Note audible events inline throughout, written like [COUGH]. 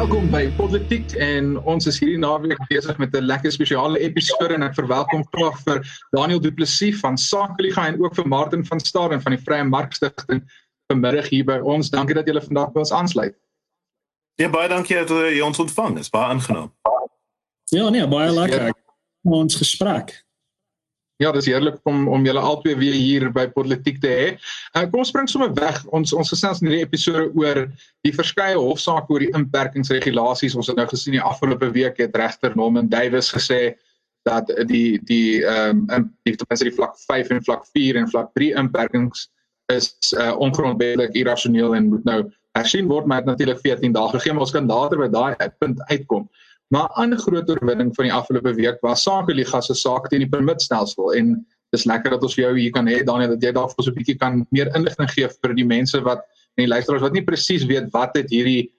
Welkom by Politiek en ons is hierdie naweek besig met 'n lekker spesiale episode en ek verwelkom graag vir Daniel Du Plessis van Sakeliga en ook vir Martin van Staden van die Vrye Markstigting vanmiddag hier by ons. Dankie dat julle vandag by ons aansluit. Ja, baie dankie dat jy ons ontvang. Dit is baie aangenaam. Ja, nee, baie lekker. Ons gesprek. Ja, dis heerlik om om julle albei weer hier by Politiek te hê. Uh, kom ons spring sommer weg. Ons ons gesels in hierdie episode oor die verskeie hofsaake oor die inperkingsregulasies. Ons het nou gesien die afgelope week het regter Norman Davis gesê dat die die ehm um, die ten minste die vlak 5 en vlak 4 en vlak 3 inperkings is uh, ongrondwettig, irrasioneel en moet nou hersien word, maar dit natuurlik 14 dae gegee, maar ons kan later by daai punt uitkom. Maar 'n groot oorwinning van die afgelope week was Sakeliga se saak teen die permitstelsel en dis lekker dat ons jou hier kan hê Daniel dat jy daar vir so 'n bietjie kan meer inligting gee vir die mense wat en die luisteraars wat nie presies weet wat het hierdie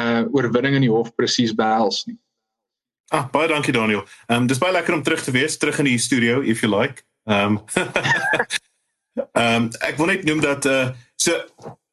uh oorwinning in die hof presies behels nie. Ah, baie dankie Daniel. Ehm um, dis baie lekker om terug te wees, terug in die studio if you like. Ehm um, [LAUGHS] Ehm um, ek wil net noem dat uh so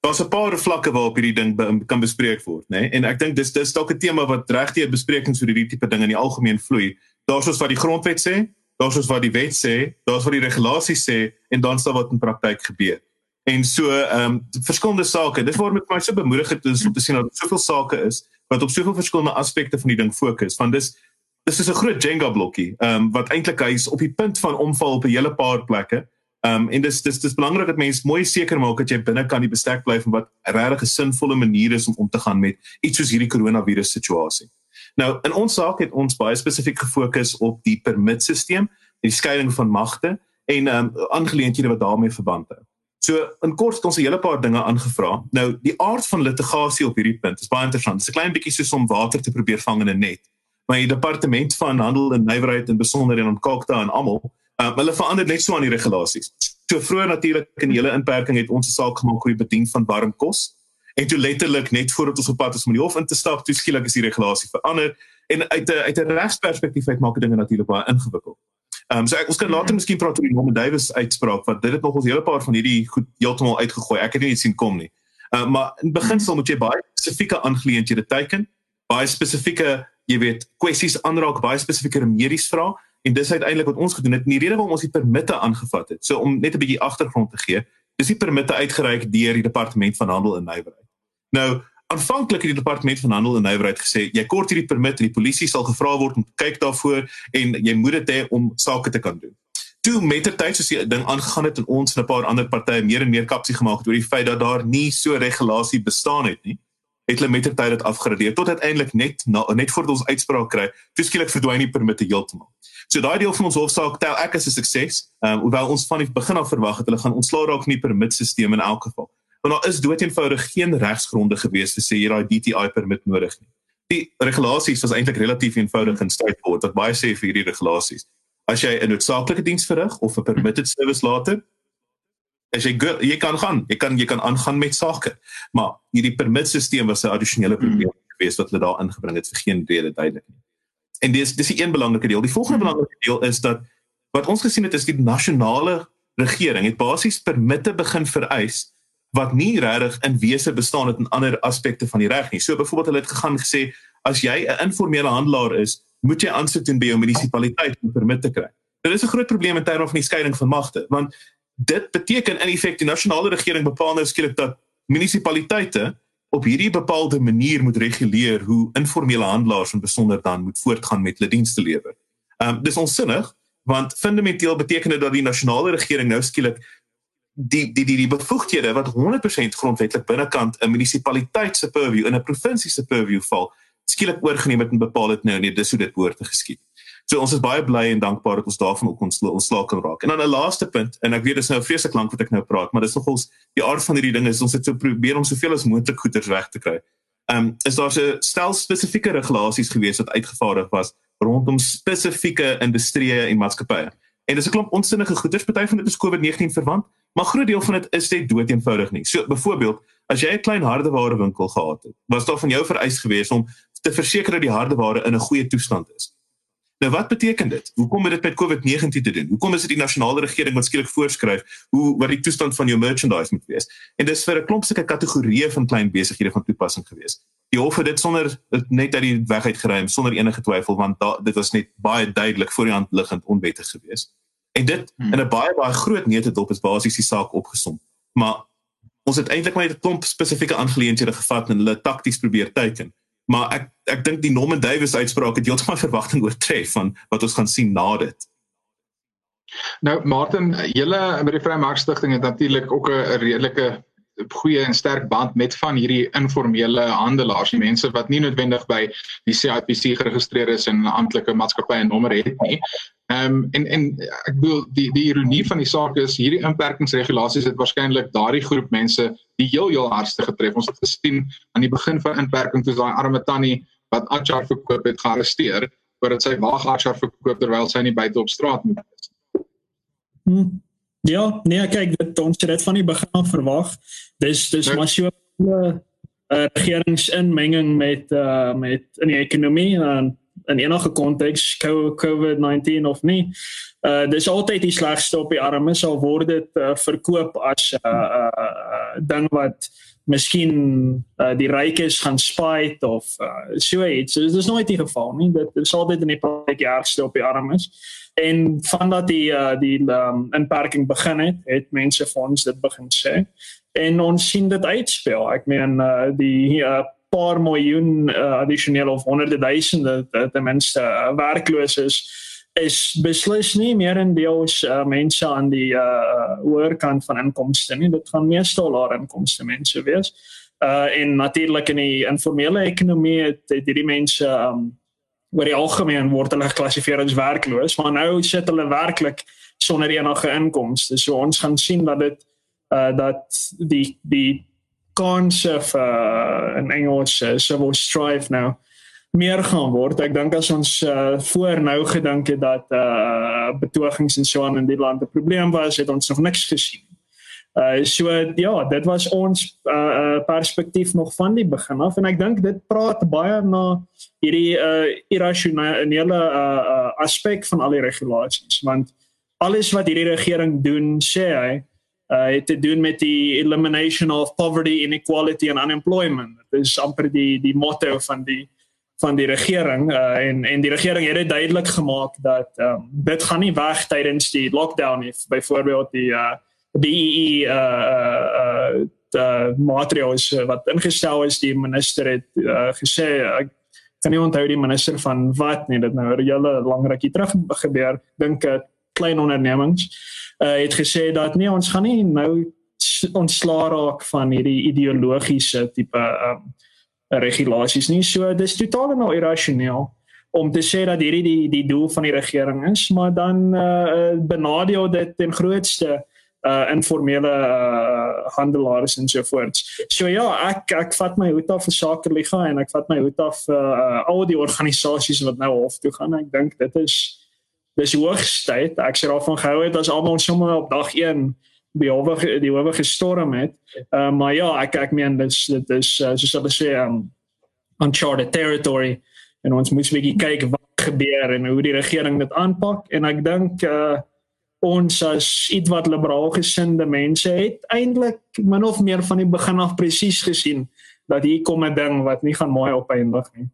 daar's 'n paar vlakke waarop hierdie ding be kan bespreek word, nê? Nee? En ek dink dis dis dalk 'n tema wat regtig besprekings oor hierdie tipe ding in die algemeen vloei. Daar's soos wat die grondwet sê, daar's soos wat die wet sê, daar's wat die regulasies sê en dan staan wat in praktyk gebeur. En so ehm um, verskillende sake. Dit word met my so bemoedigend om te sien dat soveel sake is wat op soveel verskillende aspekte van die ding fokus. Van dis dis is 'n groot Jenga blokkie, ehm um, wat eintlik hy is op die punt van omval op 'n hele paar plekke. Ehm um, en dis dis dis belangrik dat mense mooi seker maak dat jy binne kan die bestek bly van wat regtig 'n sinvolle manier is om om te gaan met iets soos hierdie koronavirus situasie. Nou, in ons saak het ons baie spesifiek gefokus op die permitstelsel, die skeiding van magte en ehm um, aangeleenthede wat daarmee verband hou. So, in kort het ons 'n hele paar dinge aangevra. Nou, die aard van litigasie op hierdie punt is baie interessant. Dit is 'n klein bietjie soos om water te probeer vang in 'n net. Maar die departement van handel en nywerheid en besonder en onkalkte en almal Uh, hulle verander net so aan die regulasies. So vroeër natuurlik in die hele inperking het ons 'n saak gemaak oor die bedien van warm kos. En toe letterlik net voordat ons op pad is om die hof in te stap, toe skielik is die regulasie verander en uit 'n uit 'n regsperspektief uit maak dinge natuurlik baie ingewikkeld. Ehm um, so ek ons kan later miskien praat oor die Norman Davis uitspraak wat dit het nog ons hele paar van hierdie goed heeltemal uitgegooi. Ek het nie iets sien kom nie. Ehm uh, maar in beginsel moet jy baie spesifieke aangeleenthede teiken, baie spesifieke, jy weet, kwessies aanraak, baie spesifieke remedies vra En dis uiteindelik wat ons gedoen het. Die rede waarom ons die permitte aangevat het, so om net 'n bietjie agtergrond te gee, is die permitte uitgereik deur die departement van handel en nywerheid. Nou, aanvanklik het die departement van handel en nywerheid gesê jy kort hierdie permit en die polisie sal gevra word om kyk daarvoor en jy moet dit hê om sake te kan doen. Toe met die tyd soos die ding aangegaan het en ons en 'n paar ander partye meer en meer kapsie gemaak het oor die feit dat daar nie so regulasie bestaan het nie het hulle met die tyd dit afgradeer tot uiteindelik net na, net voor ons uitspraak kry, toeskielik verdwyn die permitte heeltemal. So daai deel van ons hofsaak tel ek as 'n sukses. Um, hoewel ons van die begin af verwag het hulle gaan ontslaa raak van die permitstelsel in elk geval. Want daar is doeteenvoudig geen regsgronde gewees te sê jy daai DTI permit nodig nie. Die regulasies was eintlik relatief eenvoudig en straightforward. Wat baie sê vir hierdie regulasies. As jy 'n noodsaaklike diens verrig of 'n permitted service later, as jy good, jy kan gaan, jy kan jy kan aangaan met sake. Maar hierdie permitstelsel was 'n addisionele probleem hmm. geweest wat hulle daar ingebring het vir geen rede duidelik nie. En dis dis die een belangrike deel. Die volgende hmm. belangrike deel is dat wat ons gesien het is die nasionale regering het basies permitte begin vereis wat nie regtig in wese bestaan het in ander aspekte van die reg nie. So byvoorbeeld hulle het gegaan gesê as jy 'n informele handelaar is, moet jy aansoek doen by jou munisipaliteit om permit te kry. Dit is 'n groot probleem in terme van die skeiding van magte, want dit beteken in effek die nasionale regering bepaal nou skielik dat munisipaliteite op hierdie bepaalde manier moet reguleer hoe informele handelaars en besonder dan moet voortgaan met hulle dienste lewer. Ehm um, dis onsinnig want fundamenteel beteken dit dat die nasionale regering nou skielik die die die die bevoegdhede wat 100% grondwetlik binnekant 'n munisipaliteit se purview en 'n provinsie se purview val skielik oorgeneem het en bepaal het nou nee dis hoe dit behoort te geskied. So ons is baie bly en dankbaar dat ons daarvan ook ons ontslaak kan raak. En dan 'n laaste punt en ek weet dit is nou vreeslik lank wat ek nou praat, maar dis nogals die aard van hierdie ding is ons het so probeer om soveel as moontlik goeders weg te kry. Ehm um, is daar 'n stel spesifieke regulasies gewees wat uitgevaardig was rondom spesifieke industrieë en maatskappye. En dis 'n klomp onsinnige goeders, party van dit is COVID-19 verwant, maar groot deel van dit is net dood eenvoudig nie. So byvoorbeeld, as jy 'n klein hardeware winkel gehad het, was daar van jou vereis gewees om te verseker dat die hardeware in 'n goeie toestand is. Nou wat beteken dit? Hoekom het dit met COVID-19 te doen? Hoekom is dit die nasionale regering wat skielik voorskryf hoe wat die toestand van jou merchandise moet wees? En dis vir 'n klomp sulke kategorieë van klein besighede van toepassing gewees. die hof het dit sonder dit net uit die weg uitgeruim sonder enige twyfel want da, dit was net baie duidelik voor die hand liggend onwettig geweest. En dit hmm. in 'n baie baie groot neutedop is basies die saak opgesom. Maar ons het eintlik maar 'n klomp spesifieke aangeleenthede gevat en hulle takties probeer teiken. Maar ek ek dink die Norman Davis uitspraak het heeltemal [LAUGHS] verwagting oortref van wat ons gaan sien na dit. Nou Martin, julle by die Vrye Mark Stichting het natuurlik ook 'n redelike goeie en sterk band met van hierdie informele handelaars, die mense wat nie noodwendig by die CIPC geregistreer is en 'n amptelike maatskappy en nommer het nie. Ehm um, en en ek bedoel die die ironie van die saak is hierdie inperkingsregulasies het waarskynlik daardie groep mense die heel heel hardste getref. Ons het gesien aan die begin van inperking toe daai arme tannie wat achar verkoop het gearresteer voordat sy wag achar verkoop terwyl sy nie buite op straat moet wees. Hmm. Ja, nee, kyk, dit ons het dit van die begin af verwag. Dis dis ja. maar so 'n uh, regeringsinmenging met uh met in die ekonomie en in enige konteks COVID-19 of nie. Uh dis altyd die slegste op die arme sal word dit uh, verkoop as 'n uh, uh, uh, ding wat miskien uh, die rykes gaan spyt of uh, so iets. So, dis nooit die geval nie. Dit is altyd in die plek die ergste op die armes en vandat die uh, die um, inperking begin het, het mense vir ons dit begin sê en ons sien dit uitspeel. Ek meen uh, die uh, paar miljoen uh, addisioneel of honderde duisende ten minste uh, werkloos is is beslis nie meer in deels uh, mense aan die uh, hoër kant van inkomste nie. Dit gaan meestal laer inkomste mense wees. Uh en natuurlik in die informele ekonomie het, het hierdie mense um, oor die algemeen word hulle geklassifiseer as werkloos, maar nou sit hulle werklik sonder enige inkomste. So ons gaan sien dat dit uh dat die die kanse vir uh, in Engels uh, civil strife nou meer gaan word. Ek dink as ons uh, voor nou gedink het dat uh betogings en so aan in die land 'n probleem was, het ons nog niks gesien. Uh so ja, dit was ons uh, uh perspektief nog van die begin af en ek dink dit praat baie na hierdie uh irrasionele uh, uh aspek van al die regulasies want alles wat hierdie regering doen sê hy uh het te doen met die elimination of poverty inequality and unemployment. Dit is amper die die motto van die van die regering uh en en die regering het dit duidelik gemaak dat um dit gaan nie weg tydens die lockdown nie. Byvoorbeeld die uh BEE uh uh uh maatreëls wat ingestel is die minister het uh, gesê ek kan nie onthou die minister van wat nie dit nou hele lang rukkie terug gebeur dink ek klein ondernemings uh, het gesê dat nee ons gaan nie nou ontslaa raak van hierdie ideologiese tipe um regulasies nie so dis totaal en al irrasioneel om te sê dat hierdie die die doel van die regering is maar dan uh, benadeel dit ten grootste uh informele uh handelaars en so voort. So ja, ek ek vat my hoed af vir Sakeliga en ek vat my hoed af vir uh, al die organisasies wat nou hof toe gaan. Ek dink dit is dis hoogstyd. Ek sê daarvan gehou het as almal sommer op dag 1 die howe die howe gestorm het. Uh maar ja, ek ek meen dis dit is uh, soos hulle sê um uncharted territory en ons moet 'n bietjie kyk wat gebeur en hoe die regering dit aanpak en ek dink uh ons as ietwat liberaal gesinde mense het eintlik min of meer van die begin af presies gesien dat hier kom 'n ding wat nie gaan mooi opeindig nie.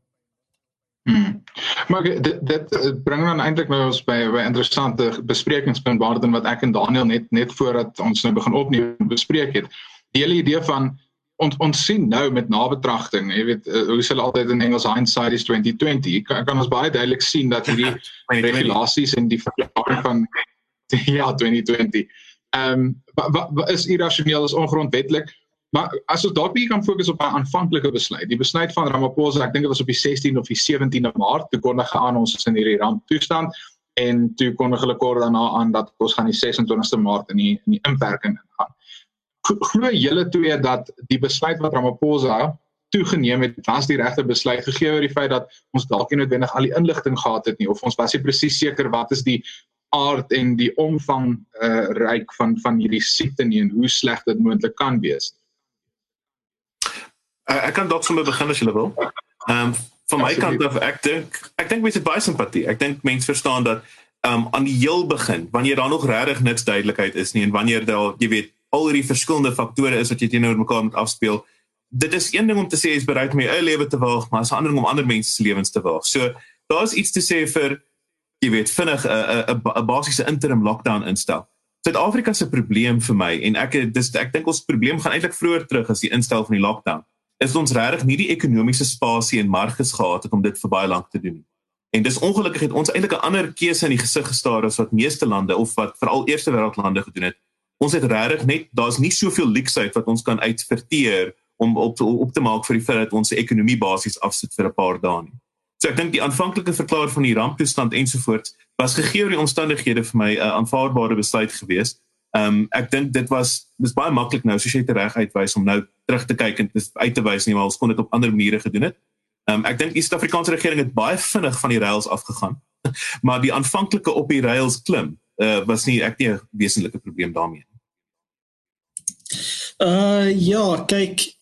Hmm. Maar dit dit eh, bring dan eintlik nou ons by 'n interessante besprekingspunt waarden wat ek en Daniel net net voordat ons nou begin opneem bespreek het. Die hele idee van ons ons sien nou met nabetragting, jy weet uh, hoe hulle altyd in Engels hindsight is 2020. Kan, kan ons baie duidelik sien dat hierdie [LAUGHS] regulasies en die verklaring van [LAUGHS] ja 2020. Ehm um, wat wa, is irrasioneel is ongrondwetlik. Maar as ons dalk bietjie kan fokus op 'n aanvanklike besluit, die besluit van Ramaphosa, ek dink dit was op die 16 of die 17de Maart, toe kon hulle aan ons is in hierdie ramptoestand en toe kon hulle kort daarna aan dat ons gaan die 26ste Maart in die in die inperking ingaan. Glo julle twee dat die besluit wat Ramaphosa toegeneem het, was die regte besluit gegee oor die feit dat ons dalk nie noodwendig al die inligting gehad het nie of ons was nie presies seker wat is die aard en die omvang uh ryk van van hierdie siekte nie en hoe sleg dit moontlik kan wees. Uh, ek kan dalk sommer begin as jy wil. Ehm um, van my kant af ek dink ek dink mense het baie simpatie. Ek dink mense verstaan dat um, aan die heel begin wanneer daar nog regtig niks duidelikheid is nie en wanneer daar jy weet al hierdie verskillende faktore is wat jy teenoor mekaar moet afspeel dit is een ding om te sê jy's bereid om jou eie lewe te waag, maar is 'n ander ding om ander mense se lewens te waag. So daar's iets te sê vir jy weet vinnig 'n 'n 'n basiese interim lockdown instel. Suid-Afrika se probleem vir my en ek dis ek dink ons probleem gaan eintlik vroeër terug as die instel van die lockdown. Is ons regtig nie die ekonomiese spasie en marges gehad het om dit vir baie lank te doen nie. En dis ongelukkig het ons eintlik 'n ander keuse in die gesig gestaar as wat meeste lande of wat veral eerste wêreldlande gedoen het. Ons het regtig net daar's nie soveel leksheid wat ons kan uitverteer om op op te maak vir die feit dat ons ekonomie basies afsit vir 'n paar dae nie. So ek dink die aanvanklike verklaring van die ramptoestand ensovoorts was gegee oor die omstandighede vir my 'n uh, aanvaarbare besluit geweest. Ehm um, ek dink dit was dis baie maklik nou soos jy dit reg uitwys om nou terug te kyk en dit uit te wys nie maar ons kon dit op ander maniere gedoen het. Um, ek dink die Suid-Afrikaanse regering het baie vinnig van die rails afgegaan. [LAUGHS] maar die aanvanklike op die rails klim uh, was nie ek nie 'n wesenlike probleem daarmee. Uh ja, kyk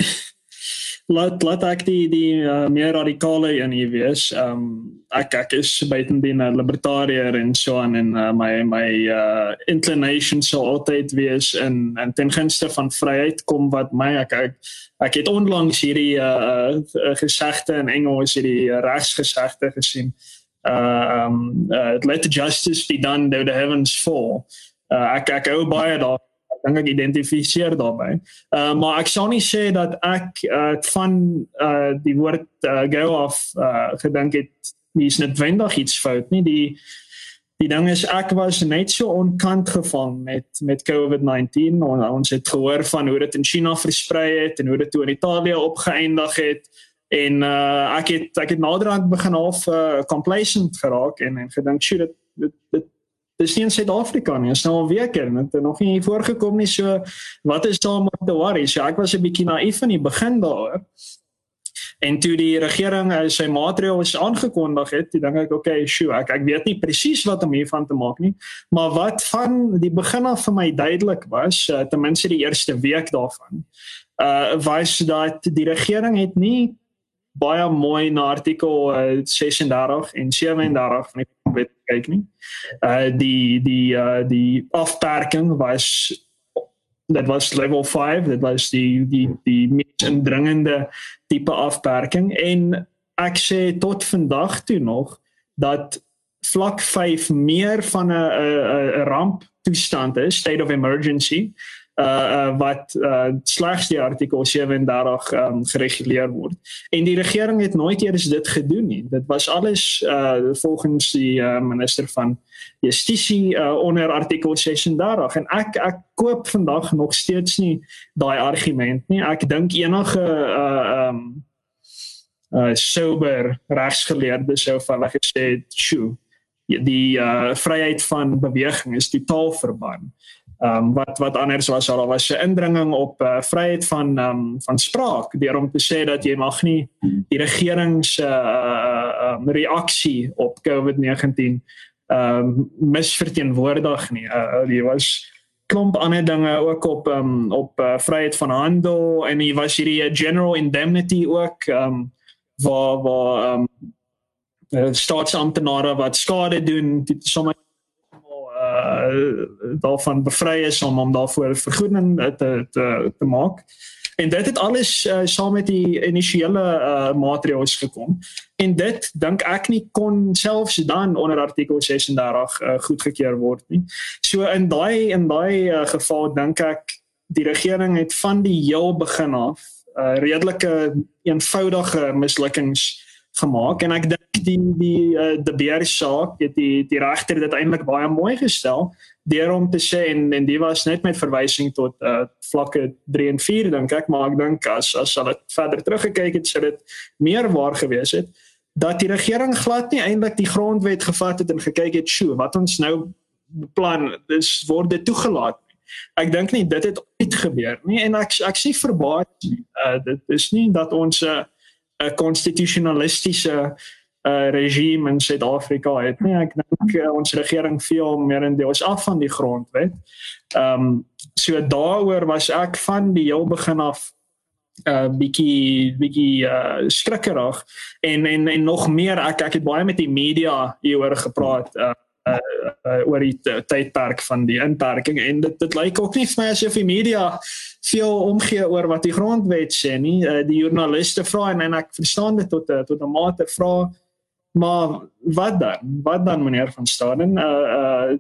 laat laat ek die die uh, meer radikale een hier wees. Um ek ek is buitendien 'n libertariër en so aan en uh, my my uh inclination sou altyd wees in en ten gunste van vryheid kom wat my ek ek, ek het onlangs hierdie uh, uh gesegde in Engels hierdie uh, regsgesegde gesien. Uh um uh, let the justice be done though the heavens fall. Uh ek ek hou baie daar dink ek identifiseer daarbey. Uh maar ek sou nie sê dat ek uh van uh die woord uh, go off uh gedink het nie is netwendig iets fout nie. Die die ding is ek was net so onkant gevang met met COVID-19 en ons het gehoor van hoe dit in China versprei het en hoe dit toe in Italië opgeëindig het en uh ek het ek het naderhand begin half uh, complacent geraak en en gedink sy dit dit, dit dis nie in Suid-Afrika nie, is nou al en dit het nog nie voorgekom nie. So wat is daar om te worry? So ek was 'n bietjie naïef in die begin daaroor. En toe die regering uh, sy maatreëls aangekondig het, dink ek okay, sjoe, ek ek weet nie presies wat om hiervan te maak nie, maar wat van die begin af vir my duidelik was, uh, ten minste die eerste week daarvan, uh was dat die regering het nie baie mooi na artikel uh, 36 en 37 van die wet nie. Uh die die uh die afperking was dit was level 5 dit was die die die mees indringende tipe afperking en ek sê tot vandag toe nog dat vlak 5 meer van 'n 'n ramp toestand is state of emergency uh, uh wat uh slegs die artikel 37 um gereguleer word. En die regering het nooit eers dit gedoen nie. Dit was alles uh volgens die uh, minister van Justisie uh onder artikel 36 en ek ek koop vandag nog steeds nie daai argument nie. Ek dink enige uh um uh sober regsgeleerde sou van hulle gesê, "Sjoe, die uh vryheid van beweging is totaal verban." Ehm um, wat wat anders was daar was 'n indringing op uh, vryheid van ehm um, van spraak deur om te sê dat jy mag nie die regering se uh, uh, reaksie op COVID-19 ehm um, misverteenwoordig nie. Uh, die was klomp ander dinge ook op um, op uh, vryheid van handel en hier was hierdie general indemnity ook ehm um, waar waar ehm um, staatsamptenare wat skade doen sommer uh daarvan bevry is om om daarvoor vergoeding te te te maak. En dit het alles uh, saam met die initiële uh maatreëls gekom. En dit dink ek nie kon selfs dan onder artikel 36 uh, goedgekeur word nie. So in daai in daai uh, geval dink ek die regering het van die heel begin af uh redelike eenvoudige mislukkings gemaak. En ek dink die die uh, die beer saak het die die regter dit eintlik baie mooi gestel deur om te sê en en die was net met verwysing tot uh, vlakke 3 en 4 dink ek. Maar ek dink as as hulle verder teruggekyk het sou dit meer waar gewees het dat die regering glad nie eintlik die grondwet gevat het en gekyk het sjoe wat ons nou plan dis word dit toegelaat Ek dink nie dit het ooit gebeur nie. En ek ek sê verbaas nie. Uh, dit is nie dat ons 'n uh, 'n konstitusionalistiese uh regime in Suid-Afrika het nie. Ek dink uh, ons regering veel meer in deels af van die grondwet. Ehm um, so daaroor was ek van die heel begin af uh bietjie bietjie uh skrikkerig en en en nog meer ek ek het baie met die media hieroor gepraat uh, uh uh, oor die tydperk van die inperking. En dit dit lyk ook nie vir my asof die media veel omgee oor wat die grondwet sê nie. Uh, die joernaliste vra en, en ek verstaan dit tot tot 'n mate vra maar wat dan? Wat dan meneer van Staden? Uh uh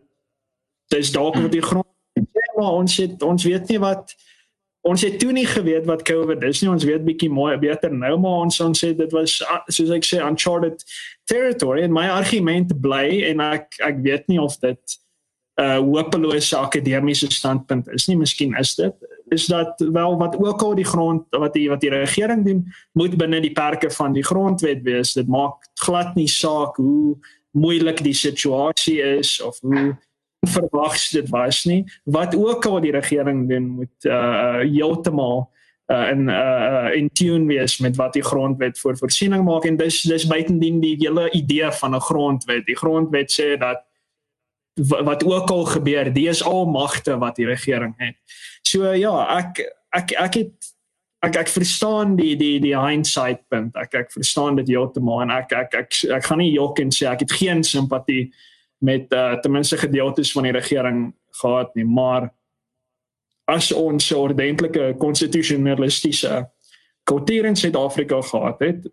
dis dalk met die grond ja, maar ons het ons weet nie wat ons het toe nie geweet wat COVID is nie. Ons weet bietjie mooi beter nou maar ons ons sê dit was soos ek sê uncharted territory. En my argument bly en ek ek weet nie of dit 'n uh, hopelose akademiese standpunt is nie. Miskien is dit is dat wel wat ook al die grond wat die wat die regering doen moet binne die perke van die grondwet wees. Dit maak glad nie saak hoe moeilik die situasie is of hoe verwags dit was nie. Wat ook al die regering doen moet uh heeltemal uh in uh in tune wees met wat die grondwet vir voorsiening maak. En dis dis buitendien die hele idee van 'n grondwet. Die grondwet sê dat wat ook al gebeur dis al magte wat die regering het. So ja ek ek ek het ek ek verstaan die die die hindsight punt. Ek ek verstaan dit heeltemal en ek ek ek, ek gaan nie jok en sê ek het geen simpatie met uh, ten minste gedeeltes van die regering gehad nie maar as ons 'n ordentlike konstitusionalistiese kultuur in Suid-Afrika gehad het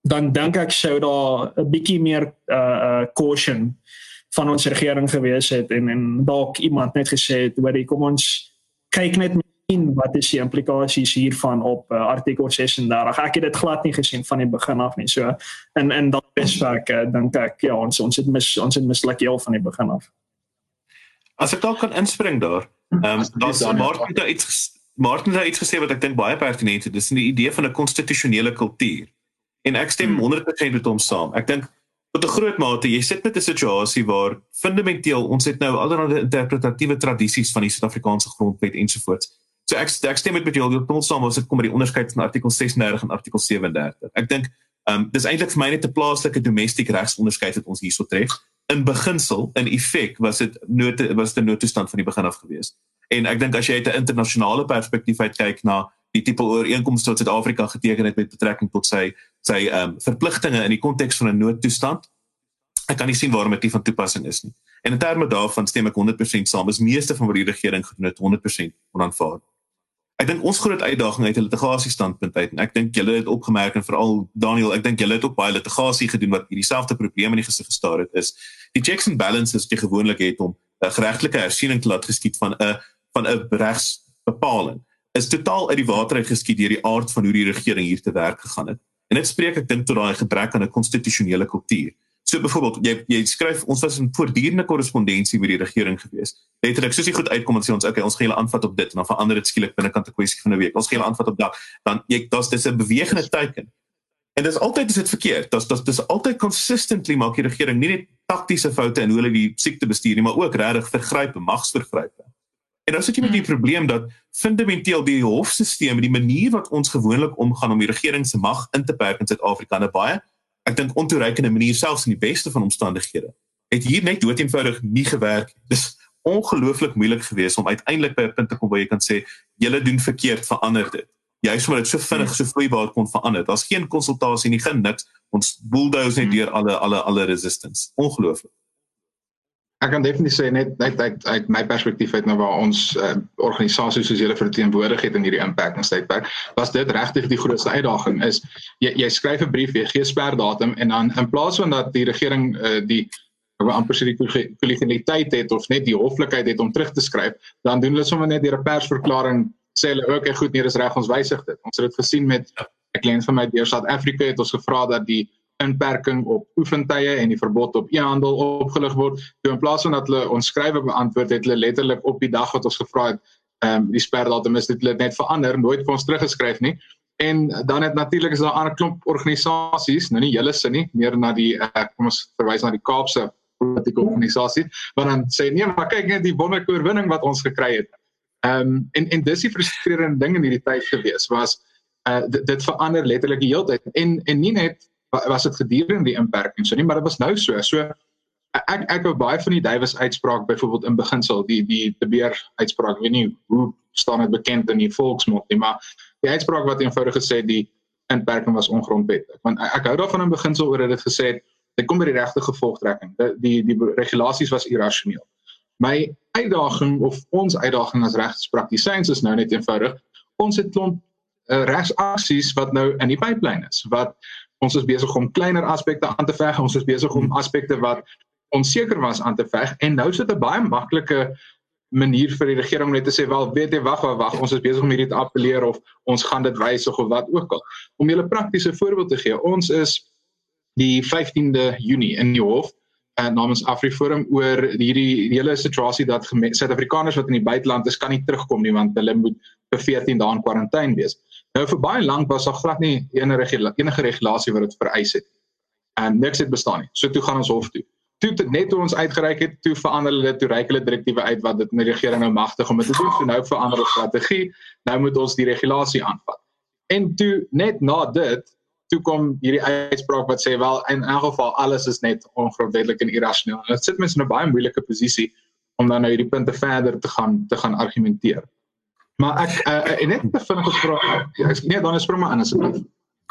dan dink ek sou daar 'n bietjie meer uh uh caution van ons regering gewees het en en dalk iemand net gesê het hoor kom ons kyk net en wat is die implikasies hiervan op uh, artikel 36 ek het dit glad nie gesien van die begin af nie. So in in daardie aspek uh, dink ek ja ons ons het mis ons het misluk heel van die begin af. As ek dalk kan inspring daar ehm um, daar's Martin daar iets Martin het iets gesê wat ek dink baie pertinent is dis die idee van 'n konstitusionele kultuur. En ek stem 100% hmm. met hom saam. Ek dink tot 'n groot mate jy sit met 'n situasie waar fundamenteel ons het nou allerlei interpretatiewe tradisies van die Suid-Afrikaanse grondwet ensovoorts So ek ek stem met jou op ons saam as dit kom by die onderskeid van artikel 36 en artikel 37. Ek dink ehm um, dis eintlik vir my net 'n plaaslike domestiek regsonderskeid wat ons hierso tref. In beginsel, in effek was dit nood was dit 'n noodtoestand van die begin af gewees. En ek dink as jy uit 'n internasionale perspektief uit kyk na die tipe ooreenkomste wat Suid-Afrika geteken het met betrekking tot sy sy ehm um, verpligtinge in die konteks van 'n noodtoestand, ek kan nie sien waarom dit nie van toepassing is nie. En in terme daarvan stem ek 100% saam. Is meeste van wat die regering gedoen het 100% onaanvaarbaar. Ek dink ons groot uitdaging uit 'n litigasie standpunt uit en ek dink julle het opgemerk en veral Daniel, ek dink julle het ook baie litigasie gedoen wat hierdie selfde probleme in die gesig gestaar het is die checks and balances wat jy gewoonlik het om 'n geregtelike hersiening te laat geskied van 'n van 'n regsbepaling is totaal uit die water uit geskied deur die aard van hoe die regering hier te werk gegaan het. En dit spreek ek dink tot daai gebrek aan 'n konstitusionele kultuur. So byvoorbeeld jy jy skryf ons was in voortdurende korrespondensie met die regering gewees. Letterlik soos jy goed uitkom en sê ons okay, ons gee hulle aanvat op dit en dan verander dit skielik binnekant 'n kwessie van 'n week. Ons gee hulle aanvat op dat dan jy daar's dis 'n bewegende teken. En dis altyd is dit verkeerd. Dis dis dis altyd consistently maak die regering nie net taktiese foute in hoe hulle die siekte bestuur nie, maar ook regtig vergrype, magsvergrype. En nou sit jy met die probleem dat fundamenteel die hofstelsel, die manier wat ons gewoonlik omgaan om die regering se mag in te perk in Suid-Afrika, 'n baie ek dink ontoereikende manier selfs in die beste van omstandighede het hier net dood eenvoudig nie gewerk. Dis ongelooflik moeilik geweest om uiteindelik by 'n punt te kom waar jy kan sê julle doen verkeerd verander dit. Juist omdat dit so vinnig so vloeibaar kon verander. Daar's geen konsultasie nie geen niks. Ons bulldoze net deur alle alle alle resistance. Ongelooflik Ek kan definitief sê net net uit uit my perspektief uit nou waar ons uh, organisasie soos julle verteenwoordig het in hierdie impakingstydperk, was dit regtig die grootste uitdaging is jy jy skryf 'n brief, jy gee sperdatum en dan in plaas van dat die regering uh, die amper sê die kollegialiteit het of net die hoflikheid het om terug te skryf, dan doen hulle sommer net deur 'n persverklaring sê hulle ook okay, goed, nee, dis reg, ons wysig dit. Ons het dit gesien met 'n kliënt van my deur South Africa het ons gevra dat die inperking op oefentye en die verbod op e-handel opgelig word. Toe in plaas van dat hulle ons skrywe beantwoord het, hulle letterlik op die dag wat ons gevra het, ehm um, die sperdatum is dit net verander, nooit vir ons teruggeskryf nie. En dan het natuurlik is daar 'n ander klomp organisasies, nou nie julle sin nie, meer na die uh, kom ons verwys na die Kaapse politieke organisasie, wat dan sê nee, maar kyk net die wonderlike oorwinning wat ons gekry het. Ehm um, en en dis die frustrerende ding in hierdie tyd gewees was uh dit verander letterlik die hele tyd en en nie net was dit gedurende die inperking so nie maar dit was nou so so ek ek hou baie van die Davies uitspraak byvoorbeeld in beginsel die die te beer uitspraak weet nie hoe staan dit bekend in die volksmond nie maar die uitspraak wat eenvoudig gesê die inperking was ongrondwettig want ek hou daarvan in beginsel oor dit gesê Dit kom by die regte gevolgtrekking. Die die, die regulasies was irrasioneel. My uitdaging of ons uitdaging as regspraktisyns is nou net eenvoudig. Ons het klomp uh, regsaksies wat nou in die pipeline is wat ons is besig om kleiner aspekte aan te veg. Ons is besig om aspekte wat onseker was aan te veg en nou sit 'n baie maklike manier vir die regering om net te sê wel weet jy wag wag ons is besig om hierdie te appeleer of ons gaan dit wysig of wat ook al. Om julle praktiese voorbeeld te gee, ons is die 15de Junie in die hof uh, namens AfriForum oor hierdie hele situasie dat Suid-Afrikaners wat in die buiteland is kan nie terugkom nie want hulle moet vir 14 dae in kwarantyne wees. Nou vir baie lank was daar glad nie enige enige regulasie wat dit vereis het. En niks het bestaan nie. So toe gaan ons hof toe. Toe dit net toe ons uitgereik het, toe verander hulle toe reik hulle direktiewe uit wat dit in die regering nou magtig om dit te doen. So nou verander ons strategie. Nou moet ons die regulasie aanvat. En toe net na dit toe kom hierdie uitspraak wat sê wel in elk geval alles is net ongrondwettig en irrasioneel. Dit sit mense in 'n baie moeilike posisie om dan nou hierdie punte verder te gaan te gaan argumenteer. Maar ek uh, net te vinnig gevra. Ek nee, dan is vir my anders.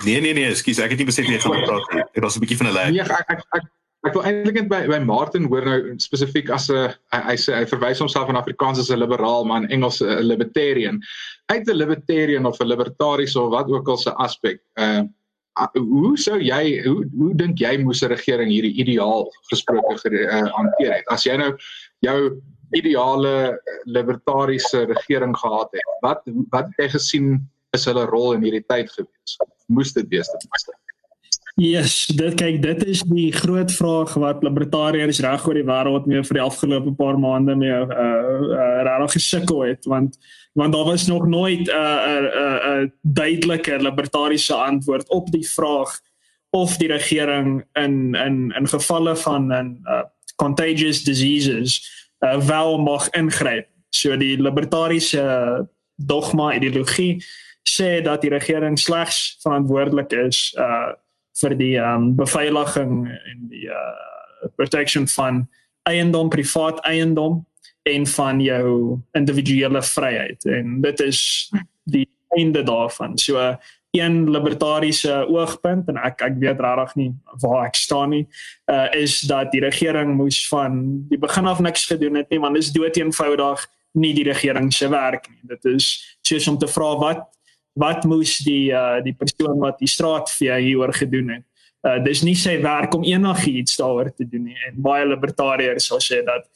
Nee nee nee, ekskuus, ek het nie besef jy gaan praat nie. Dit was 'n bietjie van 'n lag. Nee, ek ek ek ek wil eintlik net by by Martin hoor nou spesifiek as 'n hy, hy sê hy verwys homself aan Afrikaans as 'n liberaal, maar in Engels 'n libertarian. Uit 'n libertarian of 'n libertariese of wat ook al se aspek. Uh hoe sou jy hoe hoe dink jy moes 'n regering hierdie ideaal gesproke uh, hanteer het? As jy nou jou ideale libertariese regering gehad het. Wat wat het jy gesien is hulle rol in hierdie tyd gewees? Moes dit wees ten minste? Yes, dit kyk dit is die groot vraag wat libertariërs reg oor die wêreld mee vir die afgelope paar maande mee uh uh regtig gesukkel het want want daar was nog nooit 'n uh, 'n uh, 'n uh, duidelike libertariese antwoord op die vraag of die regering in in in gevalle van 'n uh, contagious diseases uh, wel mag ingryp. So die libertariese dogma ideologie sê dat die regering slegs verantwoordelik is uh vir die um beveiliging en die uh protection van eiendom, privaat eiendom en van jou individuele vryheid en dit is die einde daarvan. So uh, een libertariese oogpunt en ek ek weet regtig nie waar ek staan nie uh is dat die regering moes van die begin af niks gedoen het nie want dit is dood eenvoudig nie die regering se werk nie. Dit is soos om te vra wat wat moes die uh die persoon wat die straat vir hieroor gedoen het. Uh dis nie sy werk om enigiets daaroor te doen nie en baie libertariërs sal sê dat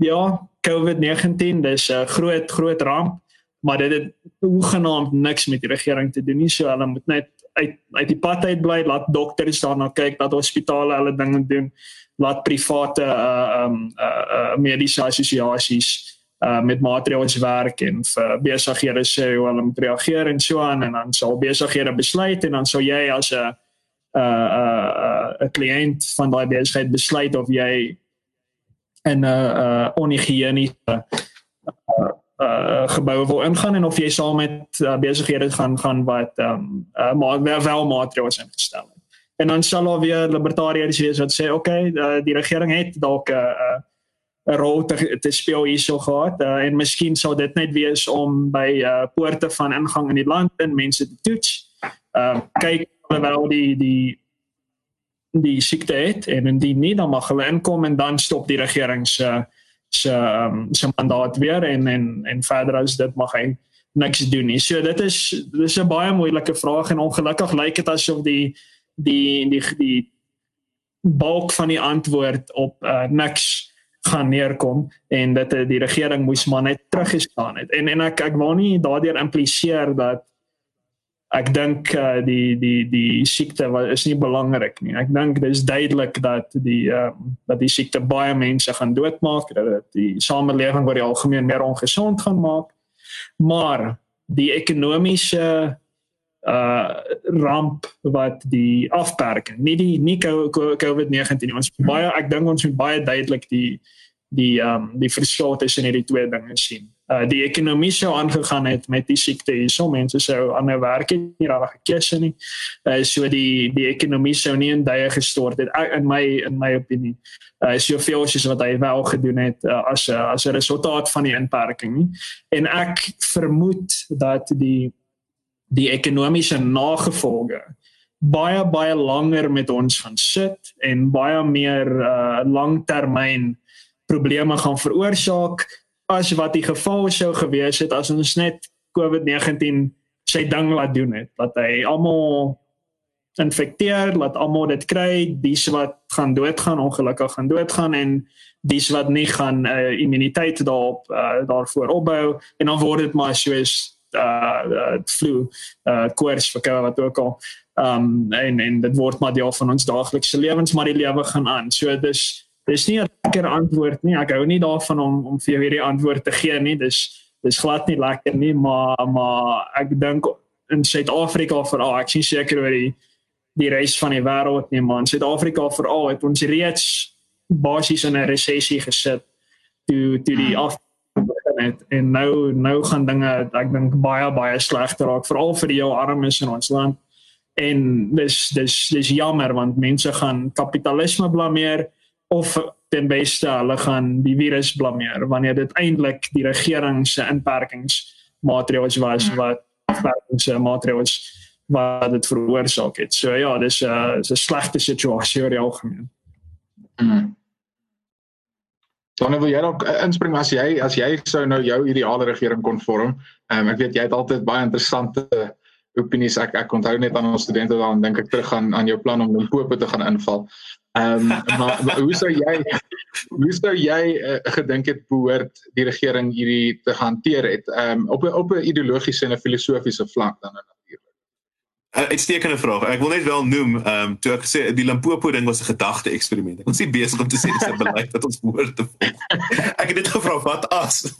ja COVID-19 dis 'n groot groot ramp maar dit het hoegenaamd niks met die regering te doen nie. So hulle moet net uit uit die pad uit bly, laat dokters daarna kyk, dat hospitale hulle dinge doen, laat private uh um uh, uh mediese assosiasies uh met maatreëls werk en vir besighede sê hoe hulle moet reageer en so aan en dan sal besighede besluit en dan sal jy as 'n uh uh kliënt van daai besigheid besluit of jy en 'n uh, uh, uh geboue wil ingaan en of jy saam met uh, besighede gaan gaan wat ehm maar wel, wel maatreëls ingestel het. En dan sal daar weer libertariërs wees wat die regering het dalk 'n uh, 'n rol te, te speel hierso gehad en miskien sou dit net wees om by uh, poorte van ingang in die land en mense te toets. Ehm uh, kyk die die die siekte het en indien nie dan mag hulle inkom en dan stop die regering se um, se mandaat weer en en en verder as dit mag hy niks doen nie. So dit is dis 'n baie moeilike vraag en ongelukkig lyk dit asof die die die die bulk van die antwoord op uh, niks gaan neerkom en dat die regering moes maar net teruggestaan het. En en ek ek wou nie daardeur impliseer dat ek dink uh, die die die siekte wat is nie belangrik nie. Ek dink dit is duidelik dat die um, dat die siekte baie mense gaan doodmaak, dat dit die samelewing oor die algemeen meer ongesond gaan maak. Maar die ekonomiese uh ramp wat die afperking, nie die nie COVID-19 ons baie ek dink ons moet baie duidelik die die um die verskil tussen hierdie twee dinge sien uh, die ekonomie sou aangegaan het met die siekte hierso. Mense sou 'n werk nie rarig gekies nie. Uh, so die die ekonomie sou nie in duie gestort het in my in my opinie. Uh, so veel soos wat hy wel gedoen het uh, as uh, as 'n resultaat van die inperking nie. En ek vermoed dat die die ekonomiese nagevolge baie baie langer met ons gaan sit en baie meer uh langtermyn probleme gaan veroorsaak as wat die geval sou gewees het as ons net COVID-19 sy ding laat doen het. Dat hy almal infekteer laat almal dit kry dis wat gaan doodgaan ongelukkig gaan doodgaan en dis wat nie gaan uh, immuniteit daarop uh, daarvoor opbou. En dan word dit maar soos uh, uh flu uh koors vir wat ook al. Um en en dit word maar deel van ons daaglikse lewens maar die lewe gaan aan. So dis dis nie 'n lekker antwoord nie. Ek hou nie daarvan om om vir jou hierdie antwoord te gee nie. Dis dis glad nie lekker nie maar maar ek dink in Suid-Afrika veral ek sien seker oor die die reis van die wêreld nie maar in Suid-Afrika veral het ons reeds basies in 'n resessie gesit toe toe die hmm. af het. En nou nou gaan dinge ek dink baie baie slegter raak veral vir die jou armes in ons land. En dis dis dis jammer want mense gaan kapitalisme blameer of ten beste hulle gaan die virus blameer wanneer dit eintlik die regering se inperkingsmaatreëls was hmm. wat inperkingsmaatreëls wat dit veroorsaak het. So ja, dis 'n uh, 'n slegte situasie oor die algemeen. Mm. Dan wil jy dalk uh, inspring as jy as jy sou nou jou ideale regering kon vorm. Um, ek weet jy het altyd baie interessante opinies. Ek ek onthou net aan ons studente dan dink ek terug aan aan jou plan om Limpopo te gaan inval. Ehm um, maar, maar hoe sou jy hoe sou jy uh, gedink het behoort die regering hierdie te hanteer het um, op op 'n ideologiese en 'n filosofiese vlak dan natuurlik. 'n Uitstekende vraag. Ek wil net wel noem, ehm um, toe ek gesê die Limpopo ding was 'n gedagte eksperiment. Ons is besig om te sê dis 'n beleid wat ons behoort te volg. Ek het dit gevra wat as.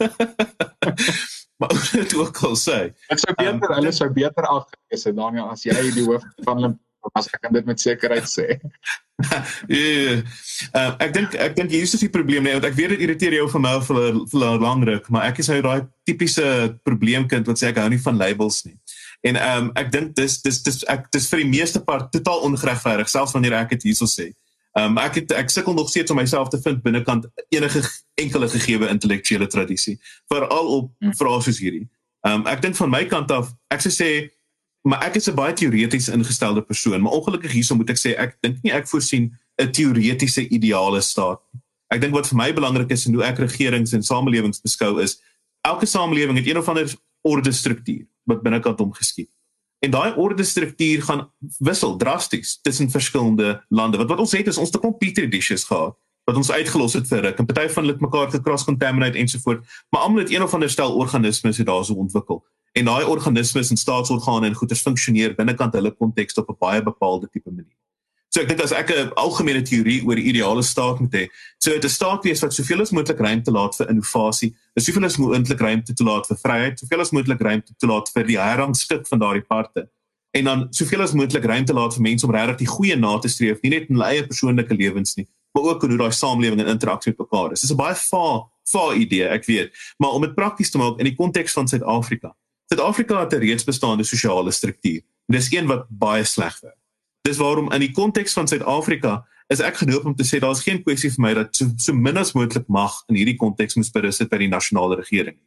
Maar [LAUGHS] dit ook al sê. Dit sou beter, um, hulle sou beter afgewees het Daniel as jy die hoof van Limpopo as ek kan dit met sekerheid sê. [LAUGHS] Ja. Uh, ek dink ek dink hier is die probleem nee, want ek weet dit irriteer jou van my vir vir lang ruk, maar ek is hy daai tipiese probleemkind wat sê ek hou nie van labels nie. En ehm um, ek dink dis dis dis ek dis vir die meeste part totaal ongeregverdig selfs wanneer ek dit hierso sê. Ehm um, ek het, ek sukkel nog steeds om myself te vind binnekant enige enkele gegeewe intellektuele tradisie, veral op hm. vrae soos hierdie. Ehm um, ek dink van my kant af, ek sê sê maar ek is 'n baie teoreties ingestelde persoon, maar ongelukkig hierso moet ek sê ek dink nie ek voorsien 'n teoretiese ideale staat nie. Ek dink wat vir my belangrik is en hoe ek regerings en samelewings beskou is, elke samelewing het een of ander orde struktuur wat binnekant hom geskied. En daai orde struktuur gaan wissel drasties tussen verskillende lande. Wat wat ons het is ons te kom petri dishes gehad wat ons uitgelos het vir ruk en party van hulle het mekaar gekras contaminate ensovoort, maar almal het een of ander stel organismes het daarso ontwikkel en daai organismes en staatsorgane en goeders funksioneer binnekant hulle konteks op 'n baie bepaalde tipe manier. So ek dink as ek 'n algemene teorie oor die ideale staat moet hê, dit 'n staat wees wat soveel as moontlik ruimte laat vir innovasie, soveel as moontlik ruimte toelaat vir vryheid, soveel as moontlik ruimte toelaat vir die herrangskik van daardie parte en dan soveel as moontlik ruimte laat vir mense om regtig die goeie na te streef, nie net in hulle eie persoonlike lewens nie, maar ook in hoe daai samelewing in interaksie met mekaar is. Dis 'n baie vaar vaar idee, ek weet, maar om dit prakties te maak in die konteks van Suid-Afrika. Suid-Afrika het 'n reeds bestaande sosiale struktuur. Dis een wat baie sleg werk. Dis waarom in die konteks van Suid-Afrika is ek genoop om te sê daar's geen kwessie vir my dat so, so min as moontlik mag in hierdie konteks moet berus sit by die nasionale regering.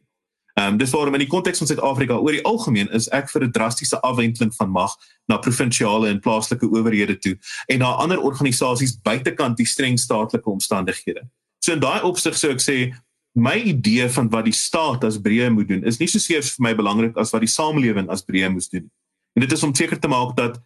Ehm um, dis waarom in die konteks van Suid-Afrika oor die algemeen is ek vir 'n drastiese afwenteling van mag na provinsiale en plaaslike owerhede toe en na ander organisasies buitekant die streng staatlike omstandighede. So in daai opsig sou ek sê my idee van wat die staat as breë moet doen is nie so seer vir my belangrik as wat die samelewing as breë moet doen. En dit is om seker te maak dat